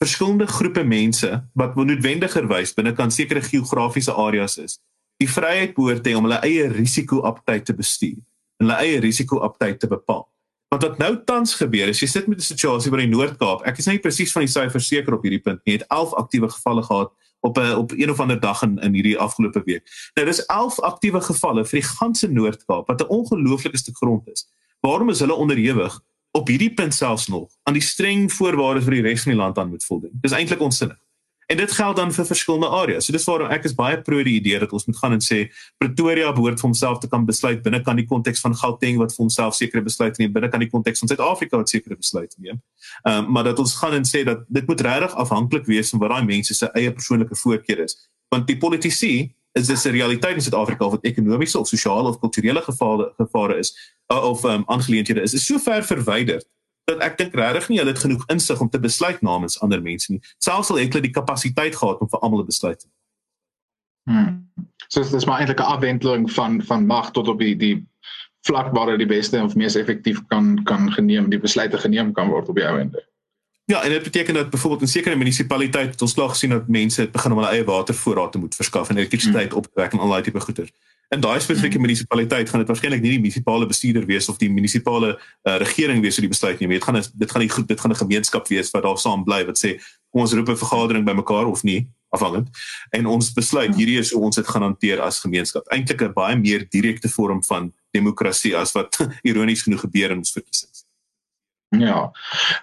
verskillende groepe mense wat noodwendigerwys binne kan sekere geografiese areas is, die vryheid behoort te om hulle eie risiko-aptyd te bestuur en hulle eie risiko-aptyd te bepaal. Want wat nou tans gebeur is jy sit met 'n situasie waar in Noord-Kaap, ek is nie presies van die syfers seker op hierdie punt nie, het 11 aktiewe gevalle gehad op 'n op een of ander dag in in hierdie afgelope week. Nou dis 11 aktiewe gevalle vir die ganse Noord-Kaap wat 'n ongelooflike stuk grond is. Waarom is hulle onderhewig op hierdie punt selfs nog aan die streng voorwaardes vir die res van die land aan moet voldoen? Dis eintlik onsinnig. En dit geld dan vir verskillende areas. So dis waarom ek is baie pro die idee dat ons moet gaan en sê Pretoria behoort vir homself te kan besluit binne kan die konteks van Gauteng wat vir homself sekere besluite neem, binne kan die konteks van Suid-Afrika wat sekere besluite neem. Ehm um, maar dat ons gaan en sê dat dit moet regtig afhanklik wees van wat daai mense se eie persoonlike voorkeur is. Want die politici is dis 'n realiteit in Suid-Afrika of dit ekonomiese of sosiale of kulturele gevare gevare is of ehm um, aangeleenthede is is so ver verwyder dat ek dink regtig nie hulle het genoeg insig om te besluit namens ander mense nie. Selfs al het hulle die kapasiteit gehad om vir almal 'n besluit te neem. Hmm. So dis maar eintlik 'n afwendeling van van mag tot op die die vlak waar dit die beste of mees effektief kan kan geneem, die besluite geneem kan word op die einde. Ja, en dit beteken dat byvoorbeeld in sekere munisipaliteite het ons klaar gesien dat mense begin om hulle eie watervoorraad te moet verskaf en elektrisiteit hmm. opwek en al daai tipe goeder. In daai spesifieke hmm. munisipaliteit gaan dit waarskynlik nie die munisipale bestuurder wees of die munisipale uh, regering wees wat die besluit neem. Dit gaan dit gaan nie goed, dit gaan 'n gemeenskap wees wat daar saam bly wat sê ons roep 'n vergadering bymekaar of nie afhangend en ons besluit hierdie is hoe ons dit gaan hanteer as gemeenskap. Eintlik 'n baie meer direkte vorm van demokrasie as wat [LAUGHS] ironies genoeg gebeur in ons verkiesings. Ja.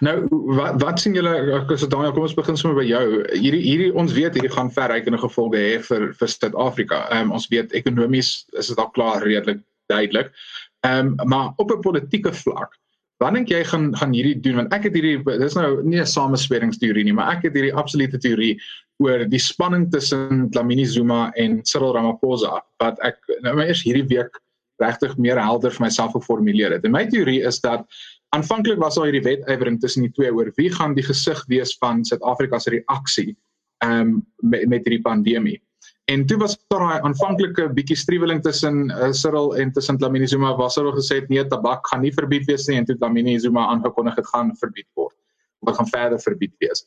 Nou wat wat sien julle as dit Daniel kom ons begin sommer by jou. Hierdie hierdie ons weet hierdie gaan verrykende gevolge hê vir vir Suid-Afrika. Ehm um, ons weet ekonomies is dit al klaar redelik duidelik. Ehm um, maar op 'n politieke vlak Wat dink jy gaan gaan hierdie doen want ek het hierdie dis nou nie 'n samesweringsteorie nie maar ek het hierdie absolute teorie oor die spanning tussen Dlamini Zuma en Cyril Ramaphosa wat ek nou maar eers hierdie week regtig meer helder vir myself geformuleer het. En my teorie is dat aanvanklik was daar hierdie wetywering tussen die twee oor wie gaan die gesig wees van Suid-Afrika se reaksie um, met met hierdie pandemie. En toe was daar 'n aanvanklike bietjie striweling tussen uh, Cyril en tussen Dlamini Zuma waar Cyril gesê het nee tabak gaan nie verbied wees nie en toe Dlamini Zuma aangekondig het gaan verbied word. Wat gaan verder verbied wees.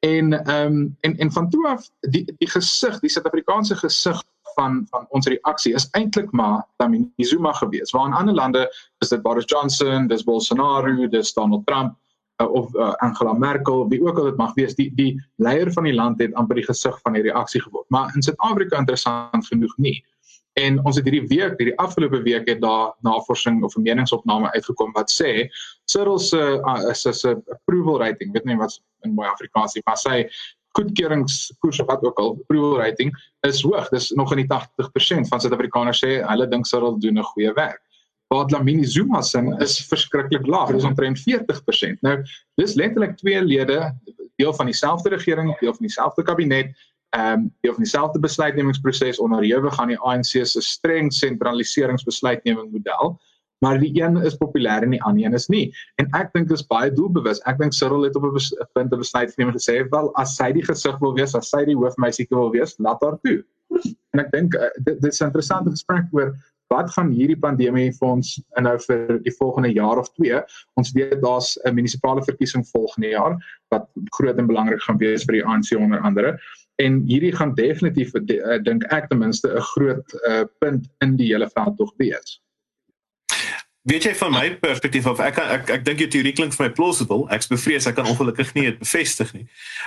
En ehm um, en en van toe af die die gesig, die Suid-Afrikaanse gesig van van ons reaksie is eintlik maar Dlamini Zuma gewees. Waar in ander lande is dit Boris Johnson, dis Bolsonaro, dis Donald Trump uh, of uh, Angela Merkel, wie ook al dit mag wees, die die leier van die land het amper die gesig van die reaksie geword. Maar in Suid-Afrika interessant genoeg nie. En ons het hierdie week, hierdie afgelope week het daar navorsing of 'n meningsopname uitgekom wat sê Cyril se uh, is 'n approval rating, weet nie wat in mooi Afrikaans is, maar sê goedkeuringskoers of wat ook al approval rating is hoog. Dis nog in die 80% van Suid-Afrikaners sê hulle dink Cyril doen 'n goeie werk. Waar Dlamini Zuma se is verskriklik laag. Dit is omtrent 40%. Nou, dis letterlik twee lede deel van dieselfde regering, deel van dieselfde kabinet, ehm um, deel van dieselfde besluitnemingsproses onderhewig aan die ANC se streng sentraliseringsbesluitneming model maar die een is populêr en die ander een is nie. En ek dink dit is baie doelbewus. Ek dink Cyril het op 'n punt 'n besluit geneem en gesê, "Wel, as sy die gesig wil wees, as sy die hoofmeisie wil wees, laat haar toe." En ek dink uh, dit, dit is 'n interessante gesprek oor wat gaan hierdie pandemie vir ons inhou vir die volgende jaar of twee. Ons weet daar's 'n munisipale verkiesing volgende jaar wat groot en belangrik gaan wees vir die ANC onder andere. En hierdie gaan definitief uh, dink ek ten minste 'n groot uh, punt in die hele veld tog wees. Weet jy van my perspektief of ek ek ek, ek dink jou teorie klink vir my plausible. Ek bevrees ek kan ongelukkig nie dit bevestig nie.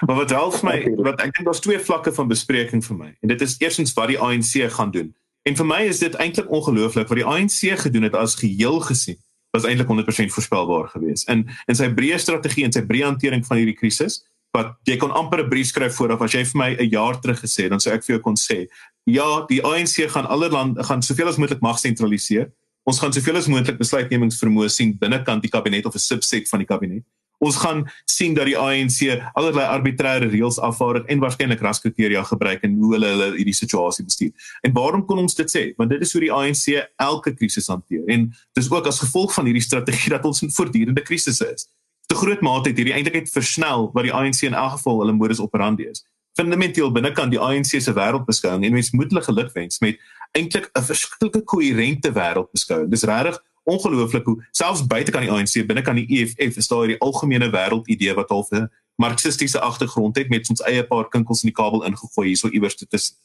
Maar wat help my wat ek dink daar's twee vlakke van bespreking vir my. En dit is eerstens wat die ANC gaan doen. En vir my is dit eintlik ongelooflik wat die ANC gedoen het as geheel gesien was eintlik 100% voorspelbaar geweest. In in sy breë strategie en sy breë hantering van hierdie krisis wat jy kon amper 'n brief skryf vooraf as jy vir my 'n jaar terug gesê dan sou ek vir jou kon sê ja die ANC gaan allerlei gaan soveel as moontlik mag sentraliseer Ons gaan soveel as moontlik besluitnemingsvermoë sien binnekant die kabinet of 'n subset van die kabinet. Ons gaan sien dat die ANC allerlei arbitreëre reëls afvaardig en waarskynlik raskriteria gebruik in hoe hulle hulle hierdie situasie bestuur. En waarom kon ons dit sê? Want dit is hoe die ANC elke krisis hanteer. En dis ook as gevolg van hierdie strategie dat ons in voortdurende krisisse is. Te groot mate het hierdie eintlik versnel wat die ANC in elk geval hulle modus operandi is. Fundamenteel binnekant die ANC se wêreldbeskouing en mens moet hulle geluk wens met eintlik 'n verskillike koherente wêreld beskou. Dis regtig ongelooflik hoe selfs buite kan die ANC binne kan die EFF is daar hierdie algemene wêreldidee wat half 'n marxistiese agtergrond het met ons eie paar kinkels in die kabel ingegooi hierso iewers tussen.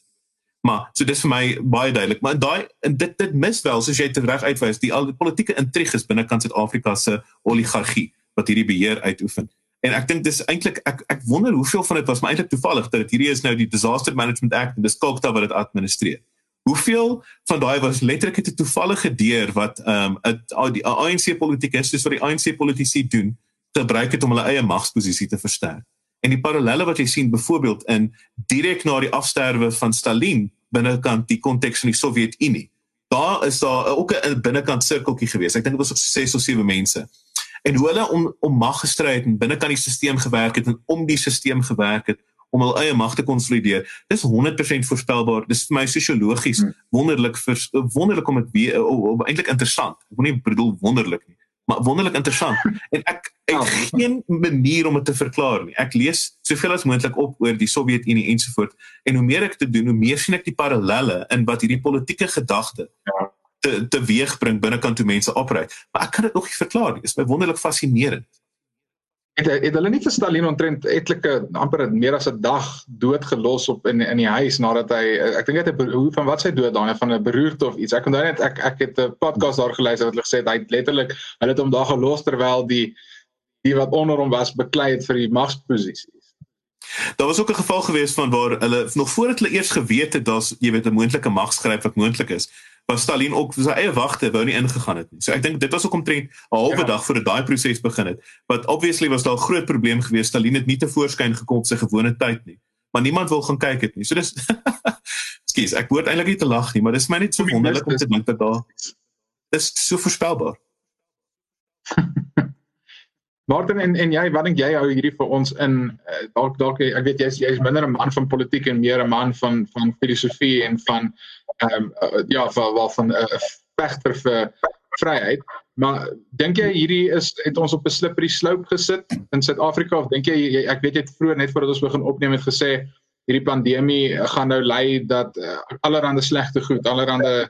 Maar so dis vir my baie duidelik, maar daai dit dit mis wel soos jy reg uitwys, die al die politieke intriges binne kan Suid-Afrika se oligargie wat hierdie beheer uitoefen. En ek dink dis eintlik ek ek wonder hoeveel van dit was maar eintlik toevallig dat dit hierdie is nou die Disaster Management Act en dis Kokta wat dit administreer. Hoeveel van daai was letterlik 'n toevallige deur wat ehm um, die ANC politikus soos wat die ANC politici doen gebruik het om hulle eie magsposisie te versterk. En die parallelle wat jy sien byvoorbeeld in direk na die afsterwe van Stalin binnekant die konteks van die Sowjetunie. Daar is daar ook 'n binnekant sirkeltjie gewees. Ek dink dit was ook 6 of 7 mense. En hoe hulle om om mag gestry het en binnekant die stelsel gewerk het en om die stelsel gewerk het om hul eie mag te konsolideer. Dis 100% voorspelbaar. Dis vir my sosiologies hmm. wonderlik vir wonderlik om dit weer eintlik interessant. Ek wil nie bedoel wonderlik nie. maar wonderlik interessant. [LAUGHS] En ek het ja. geen manier om dit te verklaar nie. Ek lees soveel as moontlik op oor die Sowjetunie ensovoort en hoe meer ek te doen, hoe meer sien ek die parallelle in wat hierdie politieke gedagte ja. te teweegbring binnekant hoe mense operei. Maar ek kan dit nog nie verklaar nie. Dit is my wonderlik fascinerend het het hulle nie vir Stalin ontrent etlike amper meer as 'n dag doodgelos op in in die huis nadat hy ek dink hy het 'n van wat sy dood daai van 'n beroerte of iets. Ek onthou net ek ek het 'n podcast daar geluister wat hulle gesê het hy letterlik hulle het hom daar gelos terwyl die die wat onder hom was beklei het vir die magsposisies. Daar was ook 'n geval gewees van waar hulle nog voordat hulle eers geweet het daar's jy weet 'n moontlike magsgryp wat moontlik is was Stalin ook sy eie wagte wou nie ingegaan het nie. So ek dink dit was ook omtrent 'n halwe ja. dag voordat daai proses begin het. Wat obviously was daar 'n groot probleem geweest. Stalin het nie te voorskyn gekom op sy gewone tyd nie. Maar niemand wil gaan kyk dit nie. So dis [LAUGHS] Skus, ek moet eintlik nie te lag nie, maar dis my net so wonderlik om te dink dat daar is so voorspelbaar. [LAUGHS] Martin en en jy, wat dink jy hou hierdie vir ons in eh, dalk dalk ek weet jy's jy's minder 'n man van politiek en meer 'n man van van filosofie en van ehm um, ja van wel van 'n uh, vegter vir vryheid. Maar dink jy hierdie is het ons op 'n slippery slope gesit in Suid-Afrika of dink jy, jy ek weet jy het vroeër net voordat ons begin opneem het gesê hierdie pandemie gaan nou lei dat uh, allerlei slegte goed, allerlei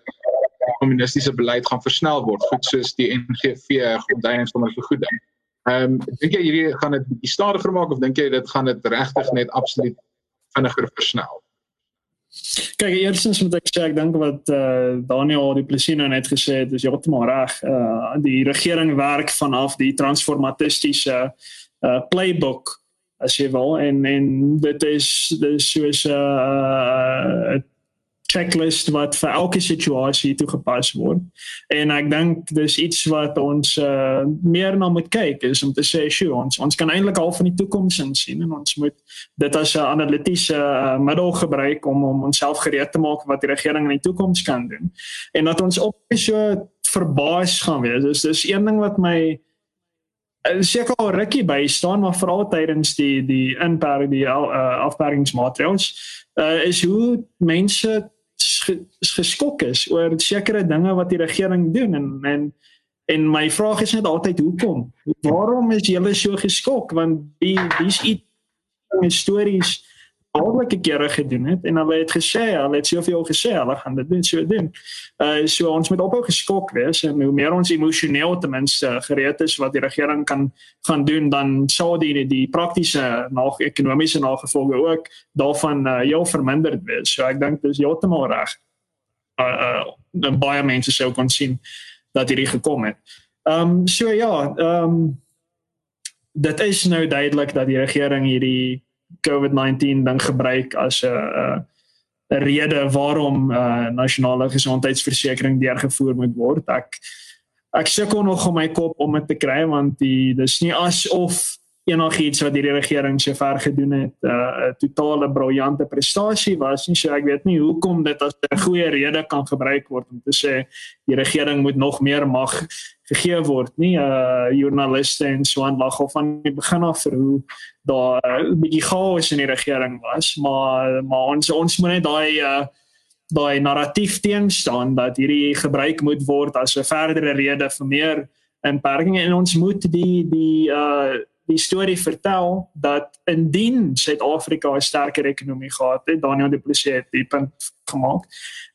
kommunistiese beleid gaan versnel word, goed soos die NGV grondeinings van vergoeding. Ehm um, dink jy hierdie gaan dit bietjie stadiger maak of dink jy dit gaan dit regtig net absoluut vinniger versnel? Kyk, eerstens moet ek sê ek dink wat eh uh, Daniel die Plesino net gesê het, is heeltemal reg. Eh uh, die regering werk vanaf die transformatistiese eh uh, playbook as jy wil en en dit is dis soos uh, uh, checklist wat vir elke situasie toegepas word. En ek dink dis iets wat ons uh, meer na moet kyk is om te sê, "Sjoe, ons ons kan eintlik al van die toekoms insien en ons moet dit as 'n analitiese uh, middel gebruik om om onsself gereed te maak wat die regering in die toekoms kan doen." En dat ons op so verbaas gaan wees. Dis dis een ding wat my eh, seker al rukkie by staan maar veral tydens die die inperking die uh, afperkingsmaatreëls uh, is hoe mense geskok is oor sekere dinge wat die regering doen en en en my vraag is net altyd hoekom? Waarom is julle so geskok want die dis iets stories alreeds kere gedoen het en hulle het gesê hulle het soveel gesê hulle gaan dit doen so doen. Uh so ons moet ophou geskok wees en hoe meer ons emosioneel ten minste gereed is wat die regering kan gaan doen dan sou die die praktiese nog ekonomiese nagevolge ook daarvan uh heel verminderd wees. So ek dink dis heeltemal reg. Uh uh baie mense sou kon sien dat hierdie gekom het. Ehm um, so ja, ehm um, dit is nou duidelik dat die regering hierdie COVID-19 ding gebruik as 'n 'n rede waarom uh, nasionale gesondheidsversekering deurgevoer moet word. Ek ek sukkel nog om my kop om dit te kry want die dis nie asof enigiets wat hierdie regering sover gedoen het 'n uh, totale briljante prestasie was nie. So ek weet nie hoekom dit as 'n goeie rede kan gebruik word om te sê die regering moet nog meer mag gegee word nie. Uh joernaliste en so aan lag of van die begin af vir hoe daar 'n uh, bietjie chaos in die regering was, maar maar ons ons moet net daai uh daai narratief teen staan dat hierdie gebruik moet word as 'n verdere rede vir meer inperkings en ons moet die die uh die storie vertel dat indien Suid-Afrika 'n sterker ekonomie gehad het, Daniel Du Plessis het die punt gemaak.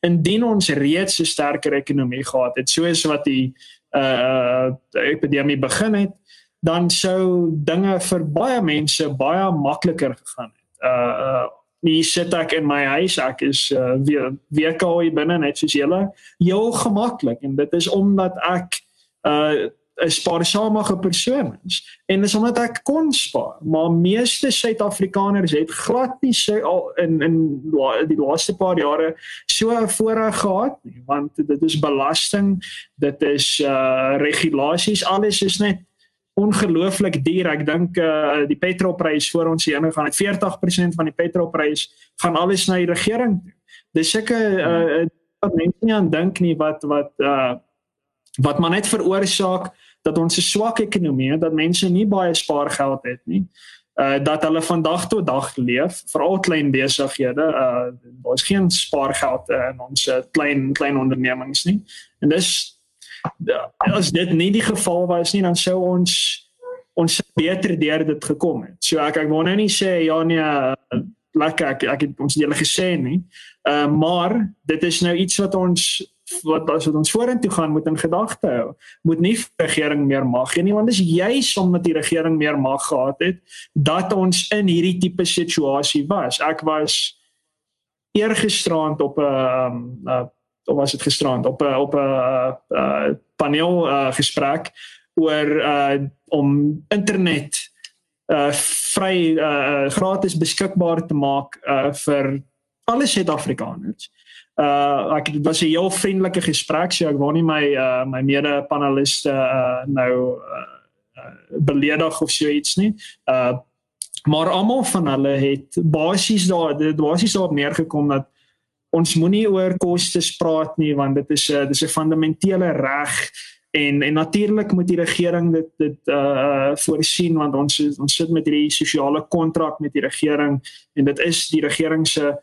Indien ons reeds 'n sterker ekonomie gehad het, soos wat die uh epidemie begin het, dan sou dinge vir baie mense baie makliker gegaan het. Uh uh nie sit ek in my huis ek is uh, weer weer hier binne net soos julle heel gemaklik en dit is omdat ek uh 'n spaarsamige persoon is. En dis omdat ek kon spaar maar meeste Suid-Afrikaners het glad nie so al in in die laaste paar jare so voorreg gehad nie want dit is belasting dit is uh regulasies alles is net ongelooflik duur. Ek dink uh die petrolprys voor ons hier gaan 40% van die petrolprys gaan alles na die regering toe. Dis seker uh wat mense nie aan dink nie wat wat uh wat maar net veroorsaak dat ons 'n swak ekonomie het, dat mense nie baie spaargeld het nie. Uh dat hulle van dag tot dag leef, veral klein besighede, uh daar's geen spaargeld uh, in ons uh, klein klein ondernemings nie. En dis as dit nie die geval was nie dan sou ons ons beter deur dit gekom het. So ek ek wil nou nie sê ja nee lekker ek ek het ons hele gesê nie. Uh maar dit is nou iets wat ons wat as wat ons vorentoe gaan moet in gedagte hou. Moet nie regering meer mag hê nie want dis juis omdat die regering meer mag gehad het dat ons in hierdie tipe situasie was. Ek was eergisterand op 'n um, uh, of was dit gisterand op 'n op 'n uh, paneel uh, gesprek oor uh, om internet uh vry uh gratis beskikbaar te maak uh vir alle Suid-Afrikaners. Uh ek dit was 'n heel vriendelike gesprek, so ek wou nie my uh my mede paneliste uh nou uh, uh beledig of so iets nie. Uh maar almal van hulle het basies daar dit basies daarop neergekom dat ons moenie oor kostes praat nie want dit is 'n dis 'n fundamentele reg en en natuurlik moet die regering dit dit uh voorsien want ons ons sit met hierdie sosiale kontrak met die regering en dit is die regering se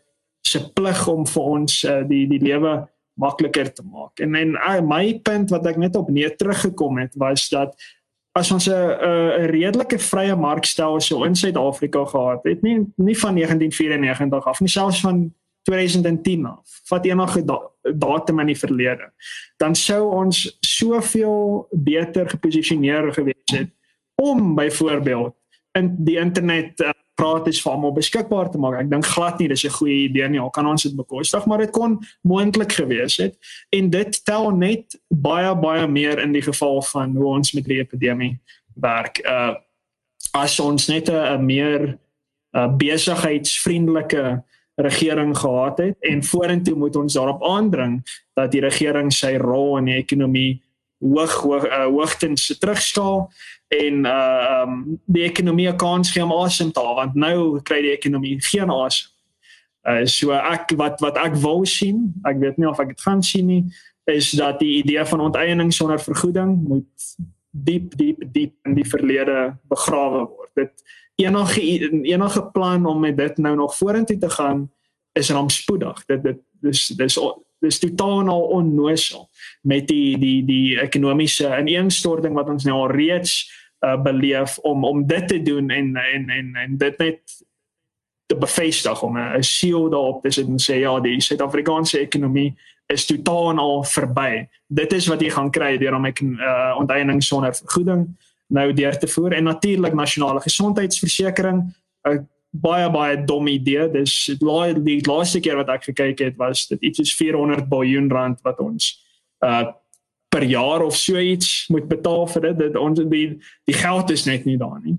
se plig om vir ons uh, die die lewe makliker te maak. En en uh, my punt wat ek net op neer teruggekom het was dat as ons 'n 'n redelike vrye markstelsel in Suid-Afrika gehad het, nie nie van 1994 af nie, selfs van 2010 af, vat enige da datum in die verlede, dan sou ons soveel beter geposisioneer gewees het om byvoorbeeld in die internet uh, gratis vir almal beskikbaar te maak. Ek dink glad nie dis 'n goeie idee nie. Al kan ons dit bekostig, maar dit kon moontlik gewees het en dit tel net baie baie meer in die geval van hoe ons met die epidemie werk. Uh as ons net 'n meer uh, besigheidsvriendelike regering gehad het en vorentoe moet ons daarop aandring dat die regering sy rol in die ekonomie hoog hoog uh, hoogtens terugskaal en uh um die ekonomie kan gee om asem te haal want nou kry die ekonomie geen asem. Uh so ek wat wat ek wou sien, ek weet nie of ek dit gaan sien nie, is dat die idee van onteiening sonder vergoeding moet diep diep diep in die verlede begrawe word. Dit enige enige plan om met dit nou nog vorentoe te gaan is rampspoedig. Dit dit dis dis dis totaal onnoosel met die die die ekonomiese ineenstorting wat ons nou al reeds uh, beleef om om dit te doen en en en en dit net te bevestig om 'n siel daarop te sit en sê ja die Suid-Afrikaanse ekonomie is totaal al verby. Dit is wat jy gaan kry deur om 'n uh, onteiening sonder vergoeding nou deur te voer en natuurlik nasionale gesondheidsversekering 'n uh, baie baie dom idee. Dis die, die laaste keer wat ek gekyk het was dit iets soos 400 miljard rand wat ons uh per jaar of so iets moet betaal vir dit. Dit ons die die geld is net nie daar nie.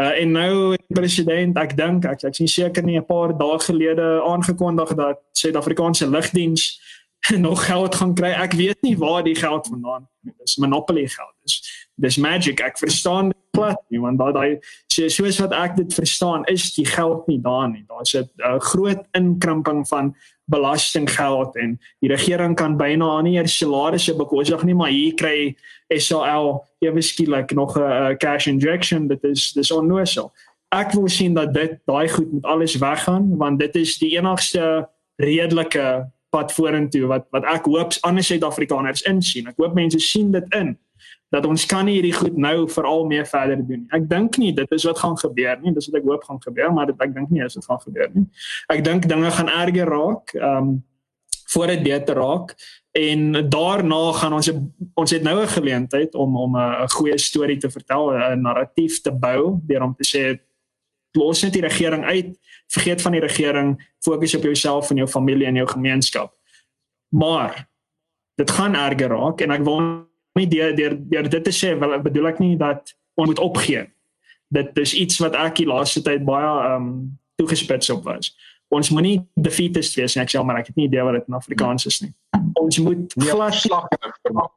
Uh en nou president, ek dink ek ek sien seker nie 'n paar dae gelede aangekondig dat Suid-Afrikaanse lugdiens [LAUGHS] nog geld gaan kry. Ek weet nie waar die geld vandaan kom. Dis monopoly geld. Dis dis magic. Ek verstaan dit plat nie want daai daai so, soos wat ek dit verstaan is die geld nie daar nie. Daar's 'n uh, groot inkrimping van belastinggeld en die regering kan byna nie eers salarisse bekostig nie, maar hier kry SAL ewe skielik nog 'n uh, cash injection. Dit is dis onnoosel. Ek wil sien dat dit daai goed met alles weggaan want dit is die enigste redelike pad vorentoe wat wat ek hoop ander Suid-Afrikaners insien. Ek hoop mense sien dit in dat ons kan nie hierdie goed nou veral meer verder doen nie. Ek dink nie dit is wat gaan gebeur nie. Dis wat ek hoop gaan gebeur, maar dit ek dink nie is dit gaan gebeur nie. Ek dink dinge gaan erger raak, ehm um, voor dit beter raak en daarna gaan ons ons het nou 'n geleentheid om om 'n goeie storie te vertel, 'n narratief te bou deur om te sê los net die regering uit, vergeet van die regering, fokus op jouself en jou familie en jou gemeenskap. Maar dit gaan erger raak en ek wil nie deur deur deur dit te sê wel bedoel ek nie dat ons moet opgee. Dit is iets wat ek die laaste tyd baie ehm um, toegespits op was. Ons moenie defeatist wees nie, ek sê maar ek het nie idee wat dit in Afrikaans is nie. Ons moet glad slag vermaak.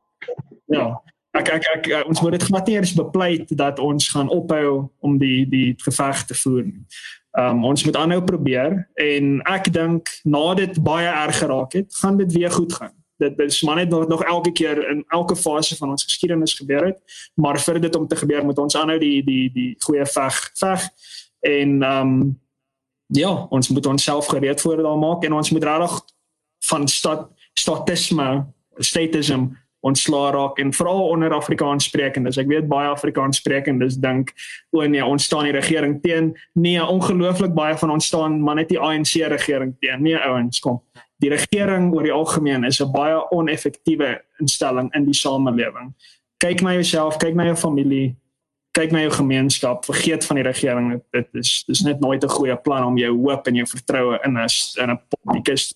Ja. Ek ek ek ons moet dit glad nie eers bepleit dat ons gaan ophou om die die geveg te voer nie. Um, ons moet aanhou probeer en ek dink na dit baie erg geraak het, gaan dit weer goed gaan dit dit is maar net nog nog elke keer in elke fase van ons geskiedenis gebeur het maar vir dit om te gebeur moet ons aanhou die die die goeie veg veg en ehm um, ja ons moet onsself gereed voor daar maak en ons moet regtig van stad statisme statism ontslaa raak en veral onder Afrikaans sprekendes. Ek weet baie Afrikaans sprekendes dink o nee, ons staan die regering teen. Nee, ongelooflik baie van ons staan maar net die ANC regering teen. Nee ouens, kom. Die regering oor die algemeen is 'n baie oneffektiewe instelling in die samelewing. Kyk na jouself, kyk na jou familie, kyk na jou gemeenskap, vergeet van die regering. Dit is dis net nooit 'n goeie plan om jou hoop en jou vertroue in 'n in 'n politikus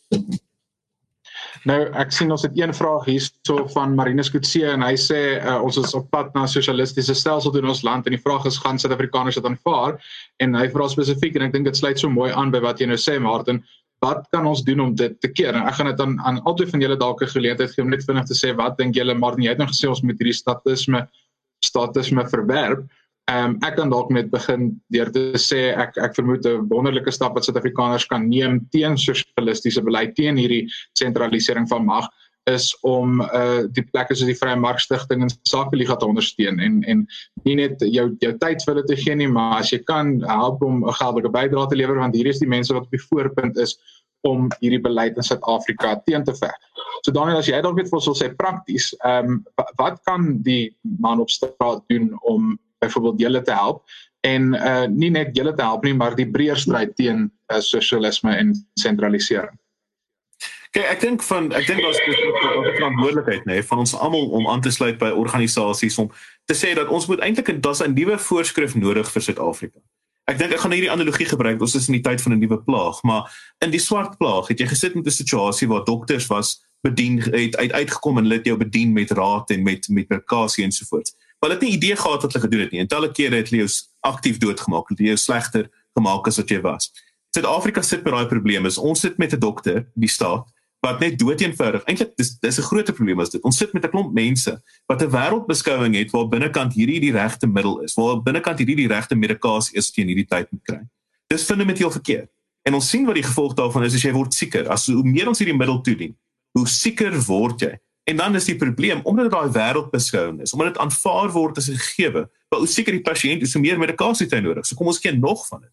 Nou ek sien ons het een vraag hierso van Marinus Kutse en hy sê uh, ons is op pad na sosialistiese stelsel in ons land en die vraag is gaan Suid-Afrikaners dit aanvaar en hy vra spesifiek en ek dink dit sluit so mooi aan by wat jy nou sê Martin wat kan ons doen om dit te keer? En ek gaan dit aan aan albei van julle dalk 'n geleentheid gee om net vinnig te sê wat dink julle? Martin jy het nou gesê ons moet hierdie statisme statisme verwerp. Ehm um, ek kan dalk net begin deur te sê ek ek vermoed 'n wonderlike stap wat Suid-Afrikaners kan neem teen sosialistiese beleid teen hierdie sentralisering van mag is om uh die plekke soos die Vrye Mark Stichting en Sakeliga te ondersteun en en nie net jou jou tyd vir hulle te gee nie maar as jy kan help om 'n geldelike bydrae te lewer want hier is die mense wat op die voorpunt is om hierdie beleid in Suid-Afrika teen te veg. So Daniel as jy dalk net vir ons wil sê prakties, ehm um, wat kan die man op straat doen om byvoorbeeld julle te help en uh nie net julle te help nie maar die breër stryd teen uh, sosialisme en sentralisering. Kyk, ek dink van ek dink daar's 'n verantwoordelikheid nê van ons almal om aan te sluit by organisasies om te sê dat ons moet eintlik 'n daar's 'n nuwe voorskrif nodig vir Suid-Afrika. Ek dink ek gaan hierdie analogie gebruik. Ons is in die tyd van 'n nuwe plaag, maar in die swart plaag het jy gesit met 'n situasie waar dokters was bedien het uit uitgekom en hulle het jou bedien met raad en met met medikasie en so voort. Maar hulle het nie idee gehad wat hulle gedoen het nie. En talle kere het hulle jou aktief doodgemaak, het jou slegter gemaak as wat jy was. Suid-Afrika sit met daai probleem. Is ons sit met 'n dokter, die staat, wat net doeteenvoudig. Eintlik dis dis 'n groot probleem as dit. Ons sit met 'n klomp mense wat 'n wêreldbeskouing het waar binnekant hierdie die regte middel is, waar binnekant hierdie die regte medikasie is teen hierdie tyd moet kry. Dis fundamenteel verkeerd. En ons sien wat die gevolg daarvan is as jy word sieker. As hoe meer ons hierdie middel toedien, hoe sieker word jy. En dan is die probleem omdat daai wêreldbeskouing is, omdat dit aanvaar word as 'n gegewe, maar hoe seker die pasiënt is, hoe meer medikasie hy nodig. So kom ons kyk nog van dit.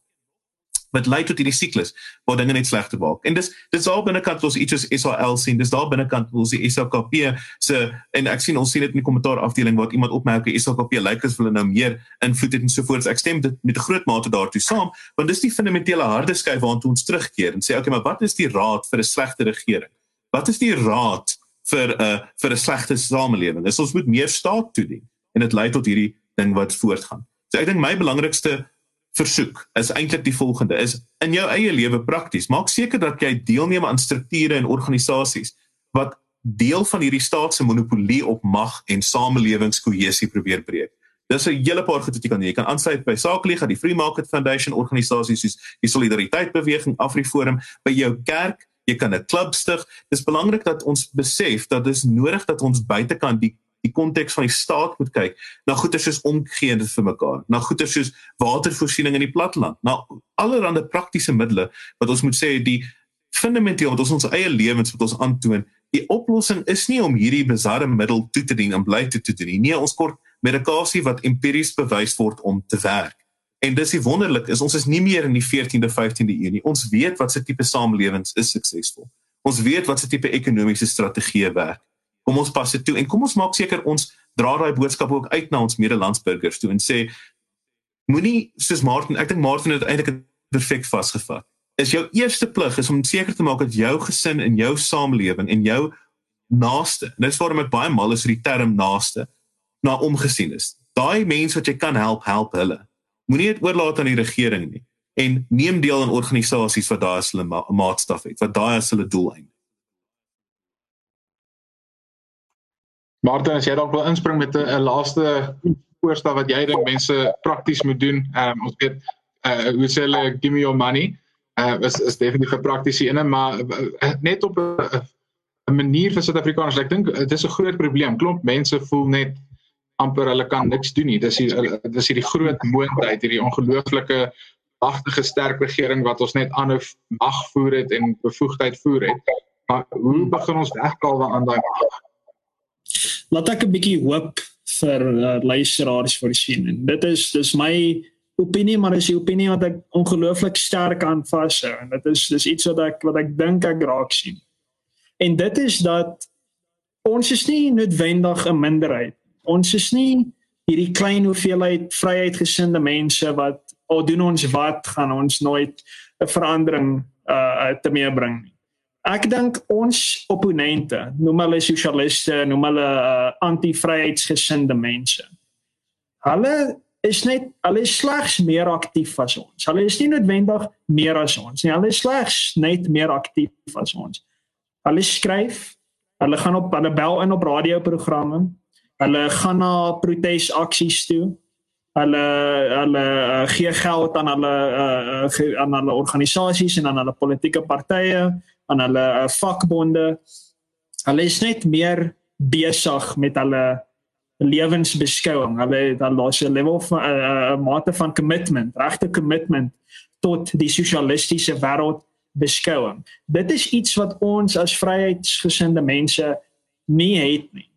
Wat lei tot hierdie siklus waar dinge net slegter word. En dis dis al binnekant ons iets soos SAL sien, dis daar binnekant ons die SAKP se en ek sien ons sien dit in die kommentaar afdeling waar iemand opmerk die SAKP lyk as hulle nou meer invloed het en so voort. Ek stem dit met 'n groot mate daartoe saam, want dis die fundamentele harde skyf waartoe ons terugkeer en sê okay, maar wat is die raad vir 'n slegte regering? Wat is die raad vir 'n uh, vir 'n slegte samelewing. Dis ons moet meer staat toedien en dit lei tot hierdie ding wat voortgaan. So ek dink my belangrikste versoek is eintlik die volgende: is in jou eie lewe prakties, maak seker dat jy deelneem aan strukture en organisasies wat deel van hierdie staat se monopolie op mag en samelewingskohesie probeer breek. Dis 'n hele paar goed wat jy kan doen. Jy kan aansluit by Sakeliga, die Free Market Foundation organisasies soos die Solidariteit Beweging, AfriForum, by jou kerk, jy kan 'n klub stig. Dis belangrik dat ons besef dat dis nodig dat ons buitekant die die konteks van die staat moet kyk na goeder soos omgee vir mekaar, na goeder soos watervoorsiening in die platteland, na allerlei praktiese middele wat ons moet sê die fundamenteel wat ons ons eie lewens wat ons aantoon. Die oplossing is nie om hierdie bizarre middel toe te dien en bly toe te doen nie. Nee, ons kort medikasie wat empiries bewys word om te werk. En dis die wonderlik is ons is nie meer in die 14de 15de eeu nie. Ons weet wat se tipe samelewings is suksesvol. Ons weet wat se tipe ekonomiese strategieë werk. Kom ons pas dit toe en kom ons maak seker ons dra daai boodskap ook uit na ons medelandsburgers toe en sê moenie soos Martin, ek dink Martin het eintlik perfek vasgevat. Is jou eerste plig is om seker te maak dat jou gesin en jou samelewing en jou naaste, en dis waarom ek baie mal is vir die term naaste, na omgesien is. Daai mense wat jy kan help, help hulle moenie dit oorlaat aan die regering nie en neem deel aan organisasies wat daai as hulle ma maatstaf het, wat daai as hulle doeleinde. Martin, as jy dalk wil inspring met 'n laaste voorstel wat jy dink mense prakties moet doen, um, ons weet uh hoe sê hulle give me your money. Uh is is definitief 'n praktiese ene, maar uh, net op 'n 'n manier vir Suid-Afrikaners. Ek dink dit is 'n groot probleem. Klomp mense voel net amper hulle kan niks doen nie. Dis hier dis hierdie groot moondheid, hierdie ongelooflike magtige sterk regering wat ons net aanhou mag voer het en bevoegdheid voer het. Maar hoe begin ons wegkalwe aan daai mag? Laat ek 'n bietjie hoop vir uh, luisteraars voorsien. En dit is dis my opinie, maar dis 'n opinie wat ek ongelooflik sterk aan vashou en dit is dis iets wat ek wat ek dink ek raak sien. En dit is dat ons is nie noodwendig 'n minderheid. Ons is nie hierdie klein hoeveelheid vryheidgesinde mense wat al doen ons wat gaan ons nooit 'n verandering uh te meebring nie. Ek dink ons opponente, noem hulle sosialiste, noem hulle uh, anti-vryheidsgesinde mense. Hulle is net hulle is slegs meer aktief as ons. Hulle is nie noodwendig meer as ons nie. Hulle is slegs net meer aktief as ons. Hulle skryf, hulle gaan op hulle bel in op radioprogramme. Hulle gaan na protesaksies toe. Hulle hulle uh, gee geld aan hulle uh, aan hulle organisasies en aan hulle politieke partye, aan hulle uh, vakbonde. Hulle is net meer besig met hulle lewensbeskouing. Hulle dan daar's 'n level van 'n uh, uh, mate van commitment, regte commitment tot die sosialistiese wêreld beskouing. Dit is iets wat ons as vryheidsgesinde mense nie het nie.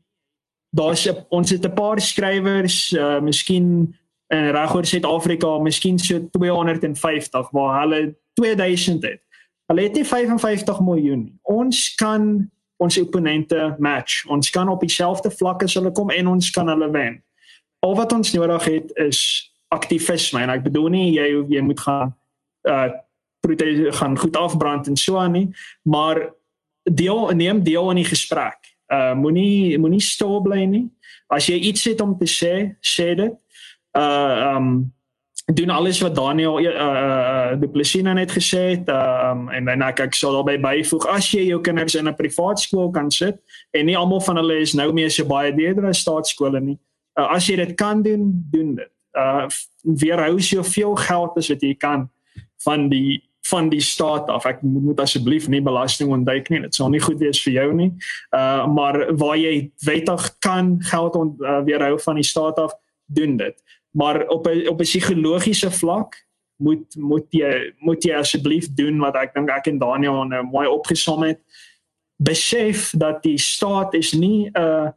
Daar's ons het 'n paar skrywers, uh, miskien in regoor Suid-Afrika, miskien so 250 waar hulle 2000 het. Hulle het nie 55 miljoen. Ons kan ons opponente match. Ons kan op dieselfde vlak as hulle kom en ons kan hulle wen. Al wat ons nodig het is aktivisme en ek bedoel nie jy jy moet gaan uh proteïe gaan goed afbrand en so aan nie, maar deel neem deel aan die gesprek. Uh moenie moenie stil bly nie. As jy iets het om te sê, sê dit. Uh um doen alles wat Daniel uh Plesina net gesê het um en dan ek ek sal daarby byvoeg as jy jou kinders in 'n privaat skool kan sit en nie almal van hulle is nou meer so baie dierder as staatskole nie uh, as jy dit kan doen doen dit. Uh weerhou soveel geld as wat jy kan van die van die staat af. Ek moet asseblief nie belasting ontduik nie dit sal nie goed wees vir jou nie. Uh maar waar jy wettig kan geld ont, uh, weerhou van die staat af doen dit maar op 'n op 'n psigologiese vlak moet moet jy moet jy asseblief doen wat ek dink ek en Daniel nou mooi opgesom het besef dat die staat is nie 'n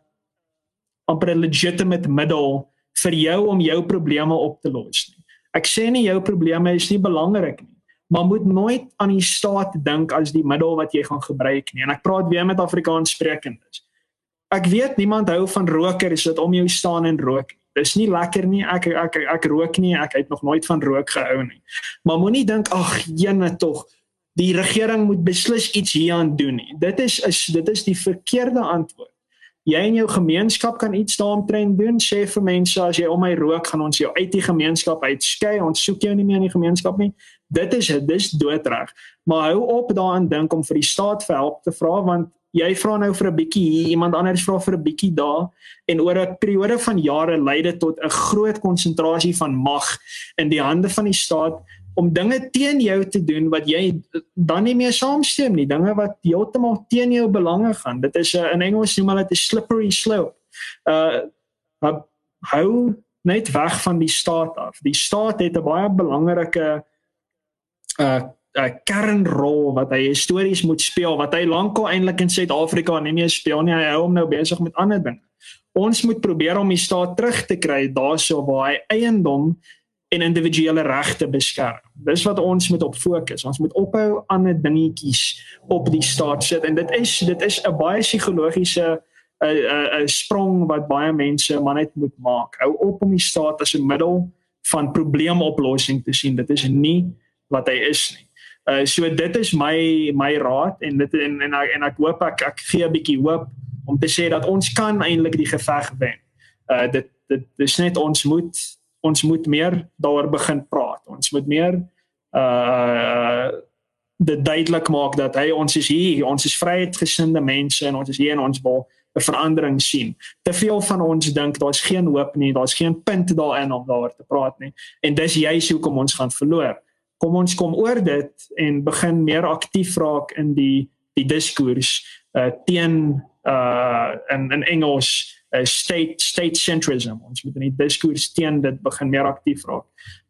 amper 'n legitimate middel vir jou om jou probleme op te los nie. Ek sê nie jou probleme is nie belangrik nie, maar moet nooit aan die staat dink as die middel wat jy gaan gebruik nie. En ek praat weer met Afrikaans sprekendes. Ek weet niemand hou van rokers wat om jou staan en rook dis nie lekker nie. Ek ek ek, ek rook nie. Ek het nog nooit van rook gehou nie. Maar moenie dink ag jene tog die regering moet beslis iets hieraan doen nie. Dit is is dit is die verkeerde antwoord. Jy en jou gemeenskap kan iets daaromtrent doen. Sê vir mense as jy om my rook, gaan ons jou uit die gemeenskap uitskei. Ons soek jou nie meer in die gemeenskap nie. Dit is dit is doodreg. Maar hou op daaraan dink om vir die staat vir help te vra want jy vra nou vir 'n bietjie hier, iemand anders vra vir 'n bietjie daar en oor 'n periode van jare lei dit tot 'n groot konsentrasie van mag in die hande van die staat om dinge teen jou te doen wat jy dan nie meer saamstem nie, dinge wat heeltemal teen jou belange gaan. Dit is 'n in Engels noem hulle dit 'n slippery slope. Uh hou net weg van die staat af. Die staat het 'n baie belangrike uh 'n kernrol wat hy histories moet speel wat hy lankal eintlik in Suid-Afrika nie meer speel nie. Hy hou hom nou besig met ander dinge. Ons moet probeer om die staat terug te kry daarso waar hy eiendom en individuele regte beskerm. Dis wat ons moet op fokus. Ons moet ophou ander dingetjies op die staat sit en dit is dit is 'n baie psigologiese 'n 'n 'n sprong wat baie mense maar net moet maak. Hou op om die staat as 'n middel van probleemoplossing te sien. Dit is nie wat hy is nie. Uh so dit is my my raad en dit en en ek, en ek hoop ek ek gee 'n bietjie hoop om te sê dat ons kan eintlik die geveg wen. Uh dit dit dis net ons moet ons moet meer daaroor begin praat. Ons moet meer uh dit duidelik maak dat hy ons is hier, ons is vryheidsgesinde mense en ons is hier en ons wil 'n verandering sien. Te veel van ons dink daar's geen hoop nie, daar's geen punt daarin om daaroor te praat nie. En dis juist hoekom ons gaan verloor kom ons kom oor dit en begin meer aktief raak in die die diskurs uh teen uh in in Engels uh, state state centrism ons moet in die diskurs teen dit begin meer aktief raak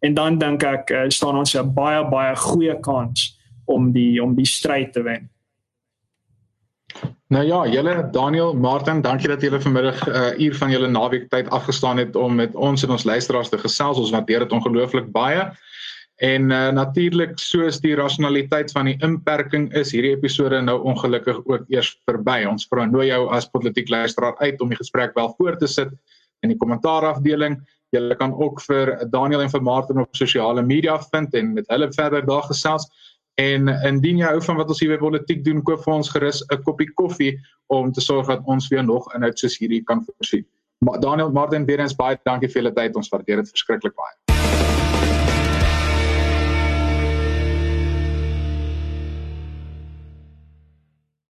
en dan dink ek uh, staan ons 'n baie baie goeie kans om die om die stryd te wen Nou ja, julle Daniel, Martin, dankie dat julle vanmiddag 'n uh, uur van julle naweek tyd afgestaan het om met ons en ons luisteraars te gesels. Ons waardeer dit ongelooflik baie. En uh, natuurlik soos die rasionaliteit van die inperking is hierdie episode nou ongelukkig ook eers verby. Ons vra nou jou as politiek luisteraar uit om die gesprek wel voort te sit in die kommentaarafdeling. Jy kan ook vir Daniel en vir Martin op sosiale media vind en met hulle verder daar gesels. En indien jy hou van wat ons hier by politiek doen, koop vir ons gerus 'n koppie koffie om te sorg dat ons weer nog inhoud soos hierdie kan voorsien. Maar Daniel Martin weer eens baie dankie vir julle tyd. Ons waardeer dit verskriklik baie.